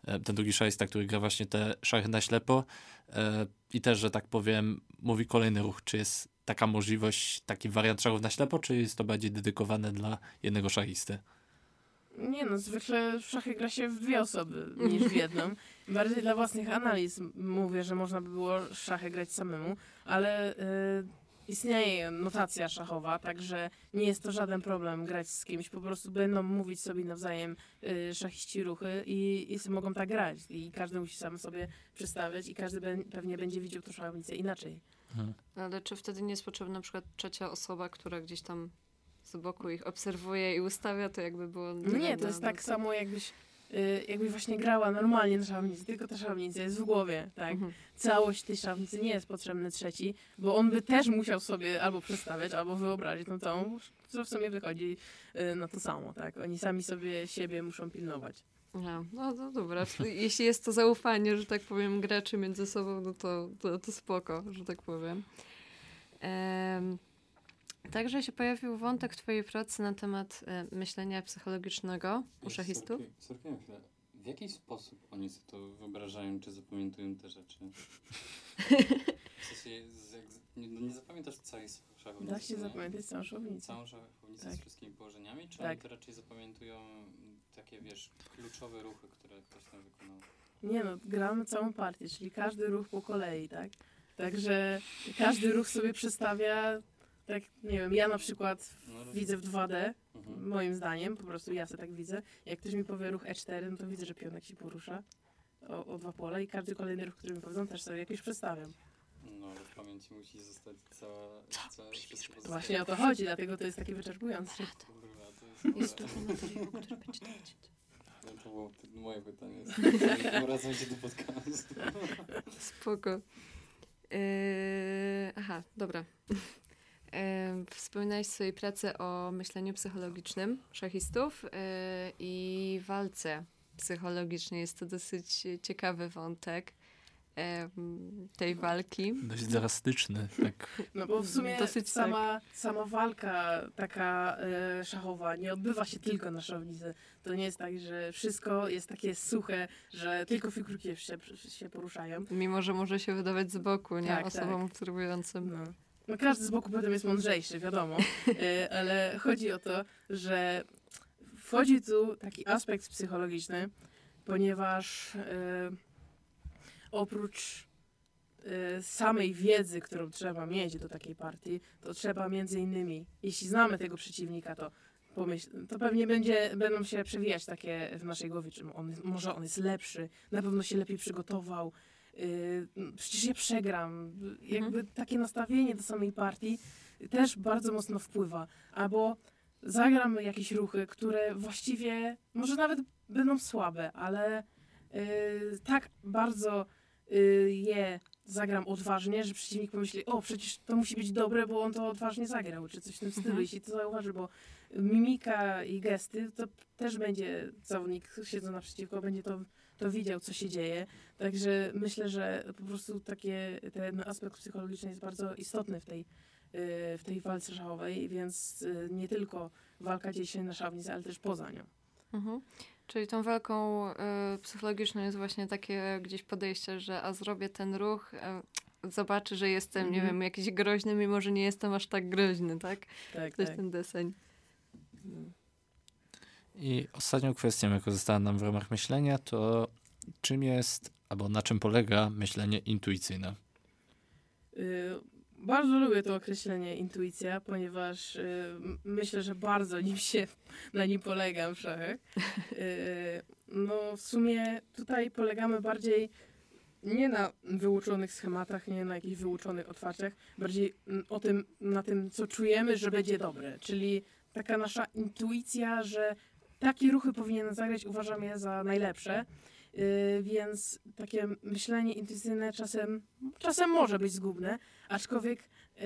e, ten drugi szachista, który gra właśnie te szachy na ślepo e, i też, że tak powiem, mówi kolejny ruch. Czy jest taka możliwość, taki wariant szachów na ślepo, czy jest to bardziej dedykowane dla jednego szachisty? Nie no, zwykle w szachy gra się w dwie osoby niż w jedną. Bardziej dla własnych analiz mówię, że można by było szachy grać samemu, ale y, istnieje notacja szachowa, także nie jest to żaden problem grać z kimś. Po prostu będą mówić sobie nawzajem y, szachiści ruchy i, i mogą tak grać. I każdy musi sam sobie przedstawiać i każdy be, pewnie będzie widział tą szachownicę inaczej. Ale czy wtedy nie jest potrzebna na przykład trzecia osoba, która gdzieś tam z boku ich obserwuje i ustawia, to jakby było... Nie, to jest tak samo jakbyś, y, jakbyś właśnie grała normalnie na szachownicy, tylko ta szachownica jest w głowie, tak? Mhm. Całość tej szachownicy nie jest potrzebny trzeci, bo on by też musiał sobie albo przedstawiać, albo wyobrazić tą całą, co w sumie wychodzi y, na to samo, tak? Oni sami sobie siebie muszą pilnować. Aha, no to dobra. Jeśli jest to zaufanie, że tak powiem, graczy między sobą, no to, to, to spoko, że tak powiem. Em, także się pojawił wątek w twojej pracy na temat e, myślenia psychologicznego u szachistów. Chwilę. W jaki sposób oni sobie to wyobrażają, czy zapamiętują te rzeczy? W sensie, z, jak, nie, no nie zapamiętasz całej szachownicy? Da się nie? zapamiętać całą szachownicę. Całą szachownicę Tak. z wszystkimi położeniami? Czy Tak. oni to raczej zapamiętują takie, wiesz, kluczowe ruchy, które ktoś tam wykonał? Nie no, gramy całą partię, czyli każdy ruch po kolei, tak? Także każdy ruch sobie przedstawia, tak, nie wiem, ja na przykład No, widzę w 2D, Mhm. moim zdaniem, po prostu ja sobie tak widzę. Jak ktoś mi powie ruch E4, no to widzę, że pionek się porusza o, o dwa pola i każdy kolejny ruch, który mi powiedzą, też sobie jakiś przedstawiam. No, ale w pamięci musi zostać cała... cała wszystko właśnie o to chodzi, dlatego to jest takie wyczerpujące. Kurwa, jest... Dużo materiału, który będzie lecieć. No to było moje pytanie. Wracajcie do podcastu. Spoko. Yy, aha, dobra. Yy, wspominałeś w swojej pracy o myśleniu psychologicznym szachistów yy, i walce psychologicznej. Jest to dosyć ciekawy wątek tej walki. Dość drastyczny, tak. No bo w sumie Dosyć sama, sama walka taka e, szachowa nie odbywa się tylko na szownicy. To nie jest tak, że wszystko jest takie suche, że tylko figurki się, się poruszają. Mimo, że może się wydawać z boku, nie? Tak, Osobom tak. obserwującym. No. no każdy z boku potem jest mądrzejszy, wiadomo, e, ale chodzi o to, że wchodzi tu taki aspekt psychologiczny, ponieważ e, oprócz e, samej wiedzy, którą trzeba mieć do takiej partii, to trzeba między innymi, jeśli znamy tego przeciwnika, to pomyśl, to pewnie będzie, będą się przewijać takie w naszej głowie, czy on, może on jest lepszy, na pewno się lepiej przygotował, yy, przecież ja przegram. Jakby takie nastawienie do samej partii też bardzo mocno wpływa. Albo zagram jakieś ruchy, które właściwie może nawet będą słabe, ale yy, tak bardzo je zagram odważnie, że przeciwnik pomyśli, o przecież to musi być dobre, bo on to odważnie zagrał, czy coś w tym stylu, Mhm. jeśli to zauważy, bo mimika i gesty, to też będzie zawodnik siedząc naprzeciwko, będzie to, to widział, co się dzieje. Także myślę, że po prostu takie, ten aspekt psychologiczny jest bardzo istotny w tej, y, w tej walce szachowej, więc y, nie tylko walka dzieje się na szachownicy, ale też poza nią. Mhm. Czyli tą walką y, psychologiczną jest właśnie takie gdzieś podejście, że a zrobię ten ruch, y, zobaczy, że jestem, nie Mhm. wiem, jakiś groźny, mimo że nie jestem aż tak groźny, tak? Tak, To jest tak. ten deseń. I ostatnią kwestią, jaka została nam w ramach myślenia, to czym jest, albo na czym polega myślenie intuicyjne. Y, Bardzo lubię to określenie intuicja, ponieważ y, myślę, że bardzo nim się na nim polegam w szachach. Y, No w sumie tutaj polegamy bardziej nie na wyuczonych schematach, nie na jakichś wyuczonych otwarciach, bardziej o tym, na tym, co czujemy, że będzie dobre. Czyli taka nasza intuicja, że takie ruchy powinien zagrać, uważam je za najlepsze. Yy, więc takie myślenie intuicyjne czasem, czasem może być zgubne, aczkolwiek yy,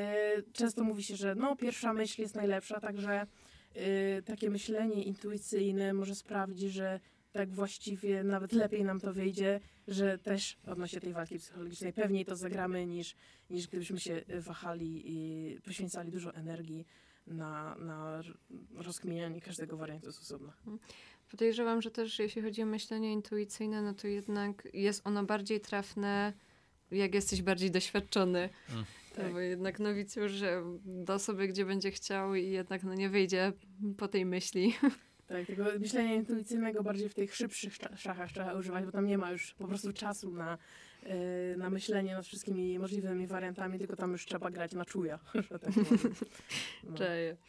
często mówi się, że no, pierwsza myśl jest najlepsza, także yy, takie myślenie intuicyjne może sprawić, że tak właściwie nawet lepiej nam to wyjdzie, że też odnośnie tej walki psychologicznej pewniej to zagramy niż, niż gdybyśmy się wahali i poświęcali dużo energii na, na rozkminianie każdego wariantu z osobna. Podejrzewam, że też jeśli chodzi o myślenie intuicyjne, no to jednak jest ono bardziej trafne, jak jesteś bardziej doświadczony. Mm. No Bo jednak nowicjusz że da sobie, gdzie będzie chciał i jednak no, nie wyjdzie po tej myśli. Tak, tego myślenia intuicyjnego bardziej w tych szybszych sza- szachach trzeba używać, bo tam nie ma już po prostu czasu na, e, na myślenie nad wszystkimi możliwymi wariantami, tylko tam już trzeba grać na czuja. że tak. No. Cześć.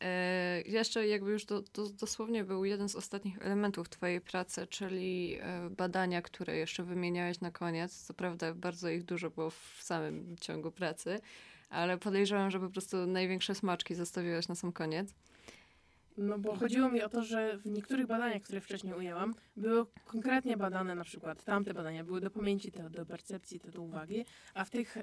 E, jeszcze jakby już do, do, dosłownie był jeden z ostatnich elementów twojej pracy, czyli e, badania, które jeszcze wymieniałeś na koniec. Co prawda bardzo ich dużo było w samym ciągu pracy, ale podejrzewam, że po prostu największe smaczki zostawiłaś na sam koniec. No bo chodziło mi o to, że w niektórych badaniach, które wcześniej ujęłam, były konkretnie badane na przykład tamte badania były do pamięci, te do percepcji, te do uwagi, a w tych, e,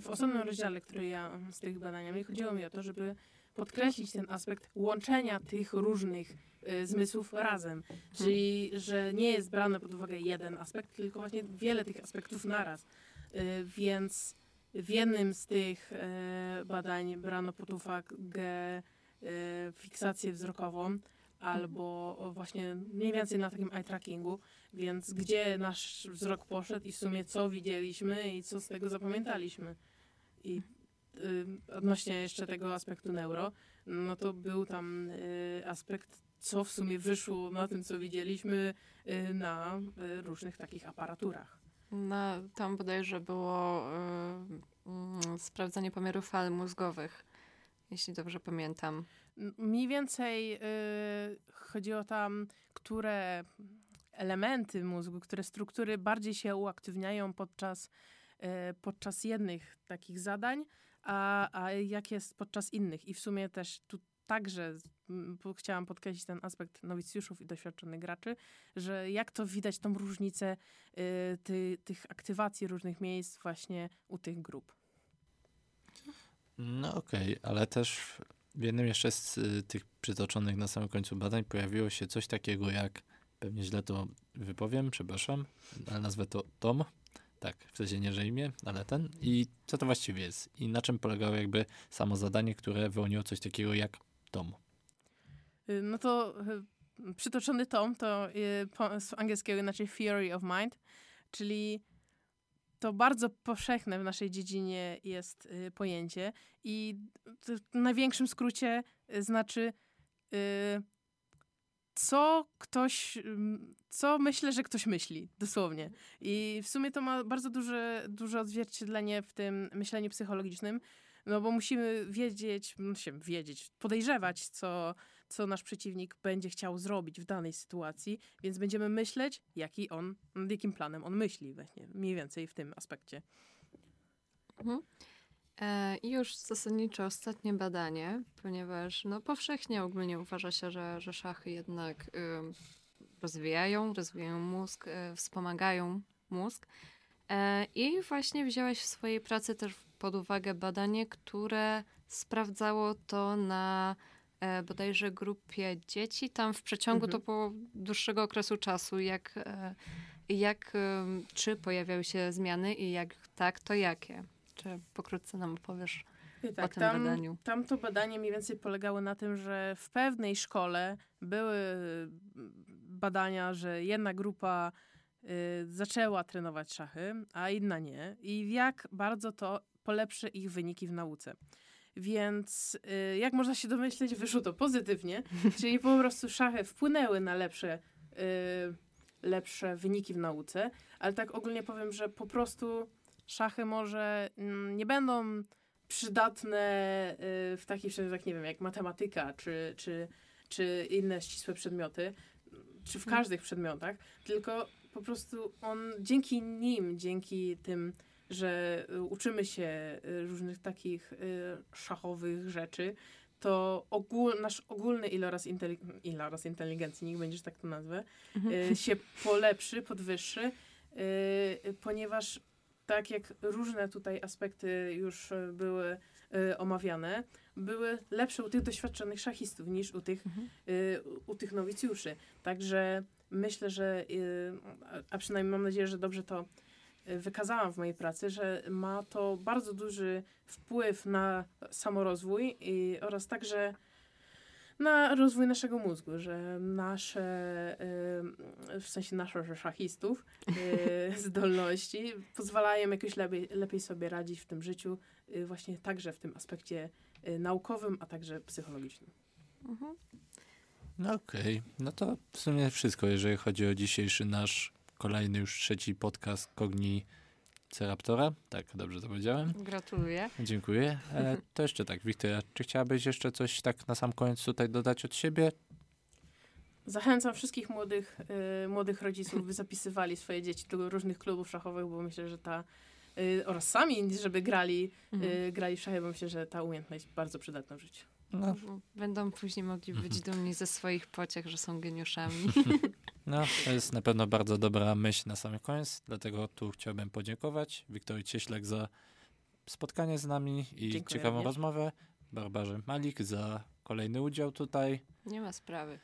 w osobnym rozdziale, który ja z tych badaniami, chodziło mi o to, żeby podkreślić ten aspekt łączenia tych różnych e, zmysłów razem. Czyli, że nie jest brany pod uwagę jeden aspekt, tylko właśnie wiele tych aspektów naraz. E, Więc w jednym z tych e, badań brano pod uwagę fiksację wzrokową albo właśnie mniej więcej na takim eye trackingu, więc gdzie nasz wzrok poszedł i w sumie co widzieliśmy i co z tego zapamiętaliśmy. I y, odnośnie jeszcze tego aspektu neuro, no to był tam y, aspekt, co w sumie wyszło na tym, co widzieliśmy y, na y, różnych takich aparaturach. Na, tam bodajże było y, mm, sprawdzanie pomiaru fal mózgowych, jeśli dobrze pamiętam. Mniej więcej y, chodziło tam, które elementy mózgu, które struktury bardziej się uaktywniają podczas, y, podczas jednych takich zadań, a, a jak jest podczas innych. I w sumie też tu także chciałam podkreślić ten aspekt nowicjuszów i doświadczonych graczy, że jak to widać tą różnicę y, ty, tych aktywacji różnych miejsc właśnie u tych grup. No okej, ale też w jednym jeszcze z y, tych przytoczonych na samym końcu badań pojawiło się coś takiego jak, pewnie źle to wypowiem, przepraszam, ale nazwę to TOM. Tak, w sensie nie, że imię, ale ten. I co to właściwie jest? I na czym polegało jakby samo zadanie, które wyłoniło coś takiego jak TOM? Y, No to y, przytoczony tom to y, z angielskiego inaczej theory of mind, czyli to bardzo powszechne w naszej dziedzinie jest pojęcie i w największym skrócie znaczy co ktoś, ym, co myślę, że ktoś myśli, dosłownie. I w sumie to ma bardzo duże, duże odzwierciedlenie w tym myśleniu psychologicznym, no bo musimy wiedzieć, no się wiedzieć, podejrzewać, co, co nasz przeciwnik będzie chciał zrobić w danej sytuacji, więc będziemy myśleć, jaki on, nad jakim planem on myśli, właśnie, mniej więcej w tym aspekcie. Mhm. E, I już zasadniczo ostatnie badanie, ponieważ no, powszechnie ogólnie uważa się, że, że szachy jednak ym, rozwijają, rozwijają mózg, e, wspomagają mózg. E, I właśnie wziąłeś w swojej pracy też pod uwagę badanie, które sprawdzało to na e, bodajże grupie dzieci, tam w przeciągu Mhm. to po dłuższego okresu czasu, jak, jak czy pojawiały się zmiany i jak tak, to jakie? Czy pokrótce nam opowiesz tak, o tym tam, badaniu? tam to badanie mniej więcej polegało na tym, że w pewnej szkole były badania, że jedna grupa y, zaczęła trenować szachy, a inna nie. I jak bardzo to polepszy ich wyniki w nauce. Więc y, jak można się domyśleć, wyszło to pozytywnie, czyli po prostu szachy wpłynęły na lepsze, y, lepsze wyniki w nauce, ale tak ogólnie powiem, że po prostu szachy może mm, nie będą przydatne y, w takich przedmiotach, nie wiem, jak matematyka, czy, czy, czy inne ścisłe przedmioty, czy w Mhm. każdych przedmiotach, tylko po prostu on dzięki nim, dzięki tym, że uczymy się y, różnych takich y, szachowych rzeczy, to ogól, nasz ogólny iloraz, inteli- iloraz inteligencji, niech będzie, że tak to nazwę, y, się polepszy, podwyższy, ponieważ tak jak różne tutaj aspekty już y, były y, omawiane, były lepsze u tych doświadczonych szachistów niż u tych, Mhm. y, u tych nowicjuszy. Także myślę, że, y, a- przynajmniej mam nadzieję, że dobrze to wykazałam w mojej pracy, że ma to bardzo duży wpływ na samorozwój oraz także na rozwój naszego mózgu, że nasze, w sensie naszych szachistów, y, zdolności pozwalają jakoś lepiej, lepiej sobie radzić w tym życiu, y, właśnie także w tym aspekcie y, naukowym, a także psychologicznym. Mhm. No okej, no to w sumie wszystko, jeżeli chodzi o dzisiejszy nasz kolejny już trzeci podcast Kogni Ceraptora. Tak, dobrze to powiedziałem. Gratuluję. Dziękuję. E, to jeszcze tak, Wiktoria, czy chciałabyś jeszcze coś tak na sam koniec tutaj dodać od siebie? Zachęcam wszystkich młodych, y, młodych rodziców, by zapisywali swoje dzieci do różnych klubów szachowych, bo myślę, że ta y, oraz sami, żeby grali, Mhm. y, grali w szachy, bo myślę, że ta umiejętność jest bardzo przydatna w życiu. No, Będą później mogli być Mhm. dumni ze swoich pociech, że są geniuszami. no, to jest na pewno bardzo dobra myśl na sam koniec, dlatego tu chciałbym podziękować Wiktorii Cieślek za spotkanie z nami i Dziękuję ciekawą również. rozmowę, Barbarze Malik za kolejny udział tutaj. Nie ma sprawy.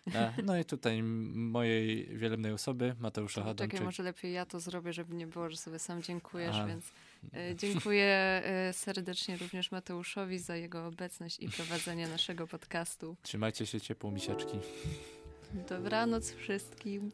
No i tutaj mojej wielebnej osoby, Mateusza Hadamczyk. Czekaj, może lepiej ja to zrobię, żeby nie było, że sobie sam dziękujesz, A. więc e, dziękuję e, serdecznie również Mateuszowi za jego obecność i prowadzenie naszego podcastu. Trzymajcie się ciepło, misiaczki. Dobranoc wszystkim.